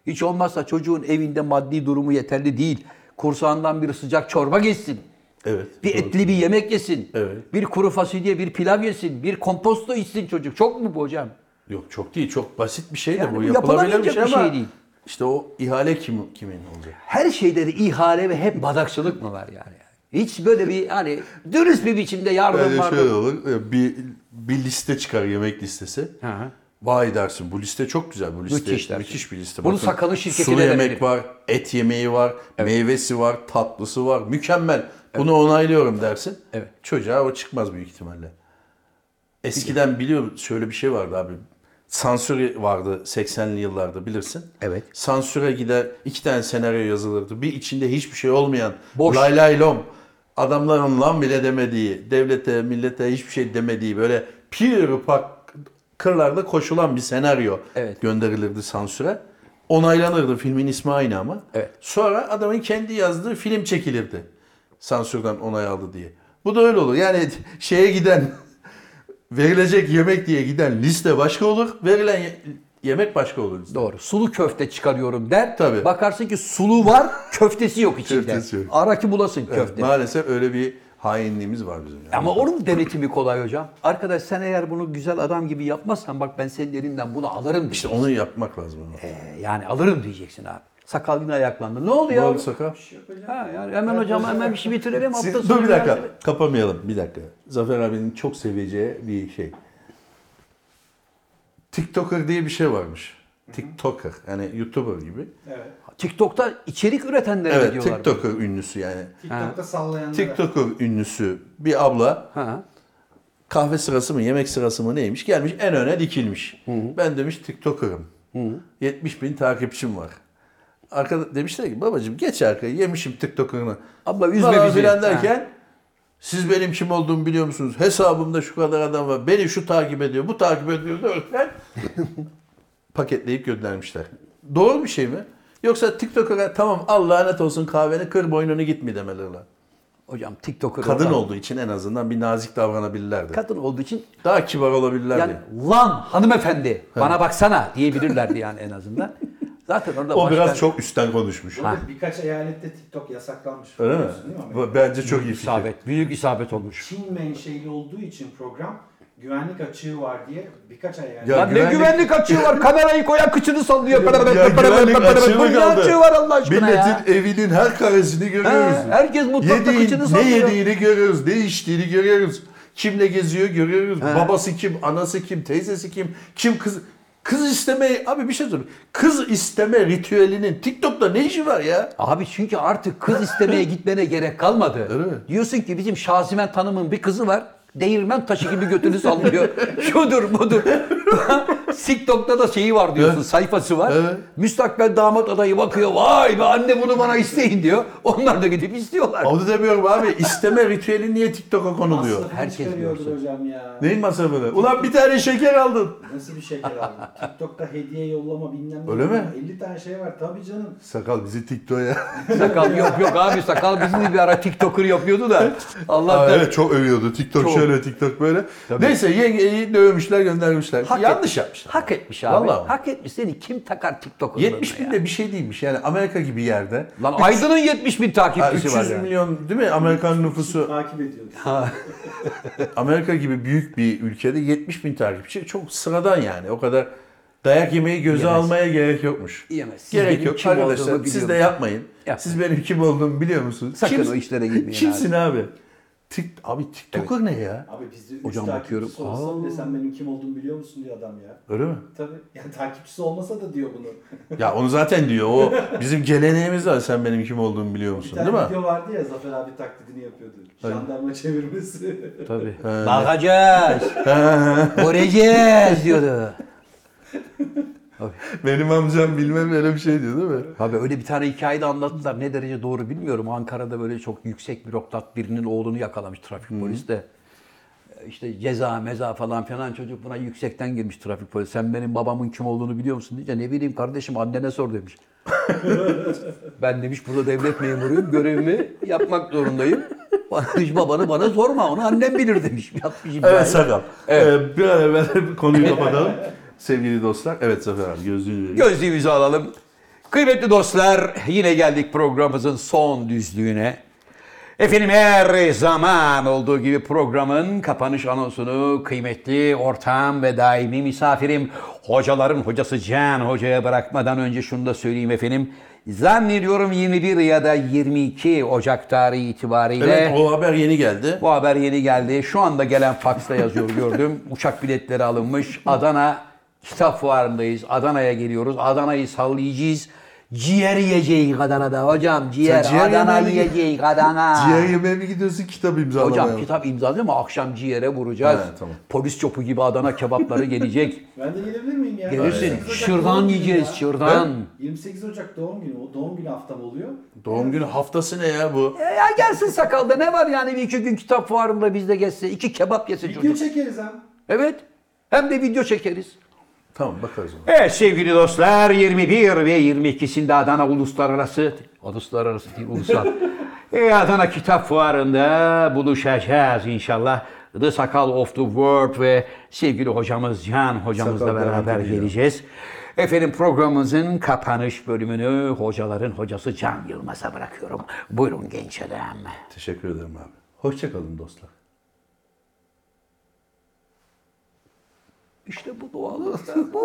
Hiç olmazsa çocuğun evinde maddi durumu yeterli değil. Kursağından bir sıcak çorba geçsin. Evet. Bir doğru. etli bir yemek yesin. Evet. Bir kuru fasulye, bir pilav yesin. Bir komposto içsin çocuk. Çok mu bu hocam? Yok çok değil. Çok basit bir şey de Yani bu. Yapılabilir bir şey bir ama şey değil. işte o ihale kim, kimin olacak? her şeyde de ihale ve hep badakçılık mı var yani? Hiç böyle bir hani dürüst bir biçimde yardım Yani var. şöyle olur. Bir, bir liste çıkar yemek listesi. Hı hı. Vay dersin bu liste çok güzel bu liste. Müthiş dersin. Müthiş bir liste. Bunu Bakın, Sakalı şirketine Sulu de yemek verelim. var, et yemeği var, meyvesi var, tatlısı var. Mükemmel. Bunu onaylıyorum dersin. Evet. Çocuğa o çıkmaz büyük ihtimalle. Eskiden biliyorum şöyle bir şey vardı abi. Sansür vardı 80'li yıllarda bilirsin. Evet. Sansüre gider iki tane senaryo yazılırdı. Bir içinde hiçbir şey olmayan Boş. lay lay lom adamların lan bile demediği, devlete, millete hiçbir şey demediği böyle pir pak kırlarda koşulan bir senaryo Evet. gönderilirdi sansüre. Onaylanırdı filmin ismi aynı ama. Evet. Sonra adamın kendi yazdığı film çekilirdi. Sansürden onay aldı diye. Bu da öyle olur. Yani şeye giden verilecek yemek diye giden liste başka olur. Verilen yemek başka olur. Doğru. Sulu köfte çıkarıyorum der. Tabii. Bakarsın ki sulu var, köftesi yok içinde. Köftesi yok. Ara ki bulasın Evet, köfte. maalesef öyle bir hainliğimiz var bizim. yani. Ama onun denetimi kolay hocam. Arkadaş sen eğer bunu güzel adam gibi yapmazsan bak ben senin elinden bunu alırım İşte diyeceksin. onu yapmak lazım. ama. Ee, yani alırım diyeceksin abi. Sakal yine ayaklandı. Ne oldu Ne ya? oldu sakal? Ha, yani hemen hocam hemen bir şey bitirelim. Hafta Siz- dur bir dakika. Kapamayalım. Bir dakika. Zafer abinin çok seveceği bir şey. TikToker diye bir şey varmış. TikToker. Yani YouTuber gibi. Evet. TikTok'ta içerik üretenlere Evet, diyorlar. TikToker ünlüsü yani. TikTok'ta sallayanlara. TikToker ünlüsü bir abla Ha. kahve sırası mı yemek sırası mı neymiş gelmiş en öne dikilmiş. Ben demiş TikToker'ım. 70 bin takipçim var. Arkada demişler ki babacığım geç arkaya yemişim TikToker'ını. Abla üzme Falan bizi. filan derken siz benim kim olduğumu biliyor musunuz? Hesabımda şu kadar adam var. Beni şu takip ediyor, bu takip ediyor derken paketleyip göndermişler. Doğru bir şey mi? Yoksa TikToker'a tamam al lanet olsun kahveni kır boynunu git mi demeleri lan? Hocam TikToker Kadın oradan- olduğu için en azından bir nazik davranabilirlerdi. Kadın olduğu için Daha kibar olabilirlerdi. yani lan hanımefendi bana baksana diyebilirlerdi yani en azından. Zaten orada o biraz çok üstten konuşmuş. Burada birkaç eyalette TikTok yasaklanmış. Öyle mi? biliyorsun değil mi Bence çok iyi fikir. isabet, büyük isabet olmuş. Çin menşeli olduğu için program güvenlik açığı var diye birkaç eyalet. Ya Lan ne güvenlik- güvenlik açığı var? Kamerayı koyan kıçını sallıyor. Ya güvenlik açığı mı Ne kaldı? açığı var Allah aşkına ya? Milletin evinin her karesini görüyoruz. Ha, herkes mutfakta Yediğin- kıçını ne sallıyor. yediğini görüyoruz, ne içtiğini görüyoruz. Kimle geziyor görüyoruz. Babası kim, anası kim, teyzesi kim, kim kız... Kız istemeyi, abi bir şey söyleyeyim. Kız isteme ritüelinin TikTok'ta ne işi var ya? Abi çünkü artık kız istemeye gitmene gerek kalmadı. Öyle mi? Diyorsun ki bizim Şazimen Tanım'ın bir kızı var. Değirmen taşı gibi götünü sallıyor. Şudur budur. TikTok'ta da şeyi var diyorsun, Evet. sayfası var. Evet. Müstakbel damat adayı bakıyor, vay be anne bunu bana isteyin diyor. Onlar da gidip istiyorlar. Onu demiyorum abi. İsteme ritüeli niye TikTok'a konuluyor? Masrafını Herkes görsün. hocam ya. Neyin masrafını? Ulan bir tane şeker aldın. Nasıl bir şeker aldın? TikTok'ta hediye yollama bilmem ne. Öyle mi? 50 tane şey var tabii canım. Sakal bizi TikTok'a. Sakal yok yok abi sakal bizim bir ara TikToker yapıyordu da. Allah evet çok övüyordu. TikTok Çok. Şöyle, TikTok böyle. Tabii. Neyse yengeyi dövmüşler, göndermişler. Hak Yanlış etmiş. yapmışlar. Hak etmiş abi. Vallahi. Hak etmiş. Seni kim takar TikTok'un 70 bin de bir şey değilmiş. Yani Amerika gibi yerde. Lan Aydın'ın 70 bin Ha, takipçisi 300 var yani. milyon değil mi Amerikan nüfusu? Takip ediyoruz. Amerika gibi büyük bir ülkede 70 bin takipçi çok sıradan yani. O kadar dayak yemeyi göze Yemez. almaya gerek yokmuş. Yemez. Siz Gerek yok kim arkadaşlar. Siz de yapmayın. Yapmayın. Siz benim kim olduğumu biliyor musunuz? Sakın Kimsin- o işlere girmeyin Kimsin abi? Tik, abi TikToker ne ya? Abi bizde 3 Hocam bakıyorum. olsa Aa. bile sen benim kim olduğumu biliyor musun diyor adam ya. Öyle mi? Tabii. Yani takipçisi olmasa da diyor bunu. Ya onu zaten diyor. O bizim geleneğimiz var. Sen benim kim olduğumu biliyor Bir musun? tane Değil mi? video vardı ya Zafer abi taklidini yapıyordu. Jandarma çevirmesi. Tabii. He. Bakacağız. Göreceğiz diyordu. Benim amcam bilmem öyle bir şey diyor değil mi? Abi öyle bir tane hikaye de anlattılar. Ne derece doğru bilmiyorum. Ankara'da böyle çok yüksek bürokrat birinin oğlunu yakalamış trafik polisi de. İşte ceza meza falan filan çocuk buna yüksekten girmiş trafik polisi. Sen benim babamın kim olduğunu biliyor musun deyince ne bileyim kardeşim annene sor demiş. ben demiş burada devlet memuruyum görevimi yapmak zorundayım. Demiş babanı bana sorma onu annem bilir demiş. Yapmış hikaye. Evet Sakal. Ee, bir an evvel konuyu kapatalım. Sevgili dostlar. Evet Zafer abi gözlüğünü vereyim. Gözlüğümüzü alalım. Kıymetli dostlar yine geldik programımızın son düzlüğüne. Efendim her zaman olduğu gibi programın kapanış anonsunu kıymetli ortağım ve daimi misafirim hocaların hocası Can Hoca'ya bırakmadan önce şunu da söyleyeyim efendim. Zannediyorum 21 ya da 22 Ocak tarihi itibariyle Evet o haber yeni geldi. bu haber yeni geldi. Şu anda gelen faksta yazıyor gördüm. Uçak biletleri alınmış. Adana kitap fuarındayız. Adana'ya geliyoruz. Adana'yı sallayacağız. Ciğer yiyeceğiz Adana'da hocam. Ciğer, Sen ciğer Adana yemeye mi- yiyeceğiz Adana. Ciğer yemeye mi gidiyorsun kitap imzalamaya Hocam mı? kitap imzalıyor ama akşam ciğere vuracağız. He, tamam. Polis çopu gibi Adana kebapları gelecek. Ben de gelebilir miyim ya? Gelirsin. 28 Ocak Şırdan doğum günü yiyeceğiz. ya. Şırdan. 28 Ocak doğum günü. O doğum günü haftam oluyor. Doğum günü haftası ne ya bu? E ya gelsin sakalda ne var yani bir iki gün kitap fuarında bizde geçse. iki kebap yesin Video çocuk. çekeriz hem. Evet. Hem de video çekeriz. Tamam bakarız ona. Evet sevgili dostlar 21 ve 22'sinde Adana Uluslararası, Uluslararası değil ulusal. e, Adana Kitap Fuarı'nda buluşacağız inşallah. The Sakal of the World ve sevgili hocamız Can hocamızla Sakal beraber değil geleceğiz. Efendim programımızın kapanış bölümünü hocaların hocası Can Yılmaz'a bırakıyorum. Buyurun genç adam. Teşekkür ederim abi. Hoşçakalın dostlar. İşte bu doğallık. bu,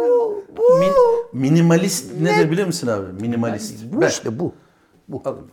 bu. Min- minimalist nedir biliyor musun abi? Minimalist. Bu işte bu. Bu. Alın.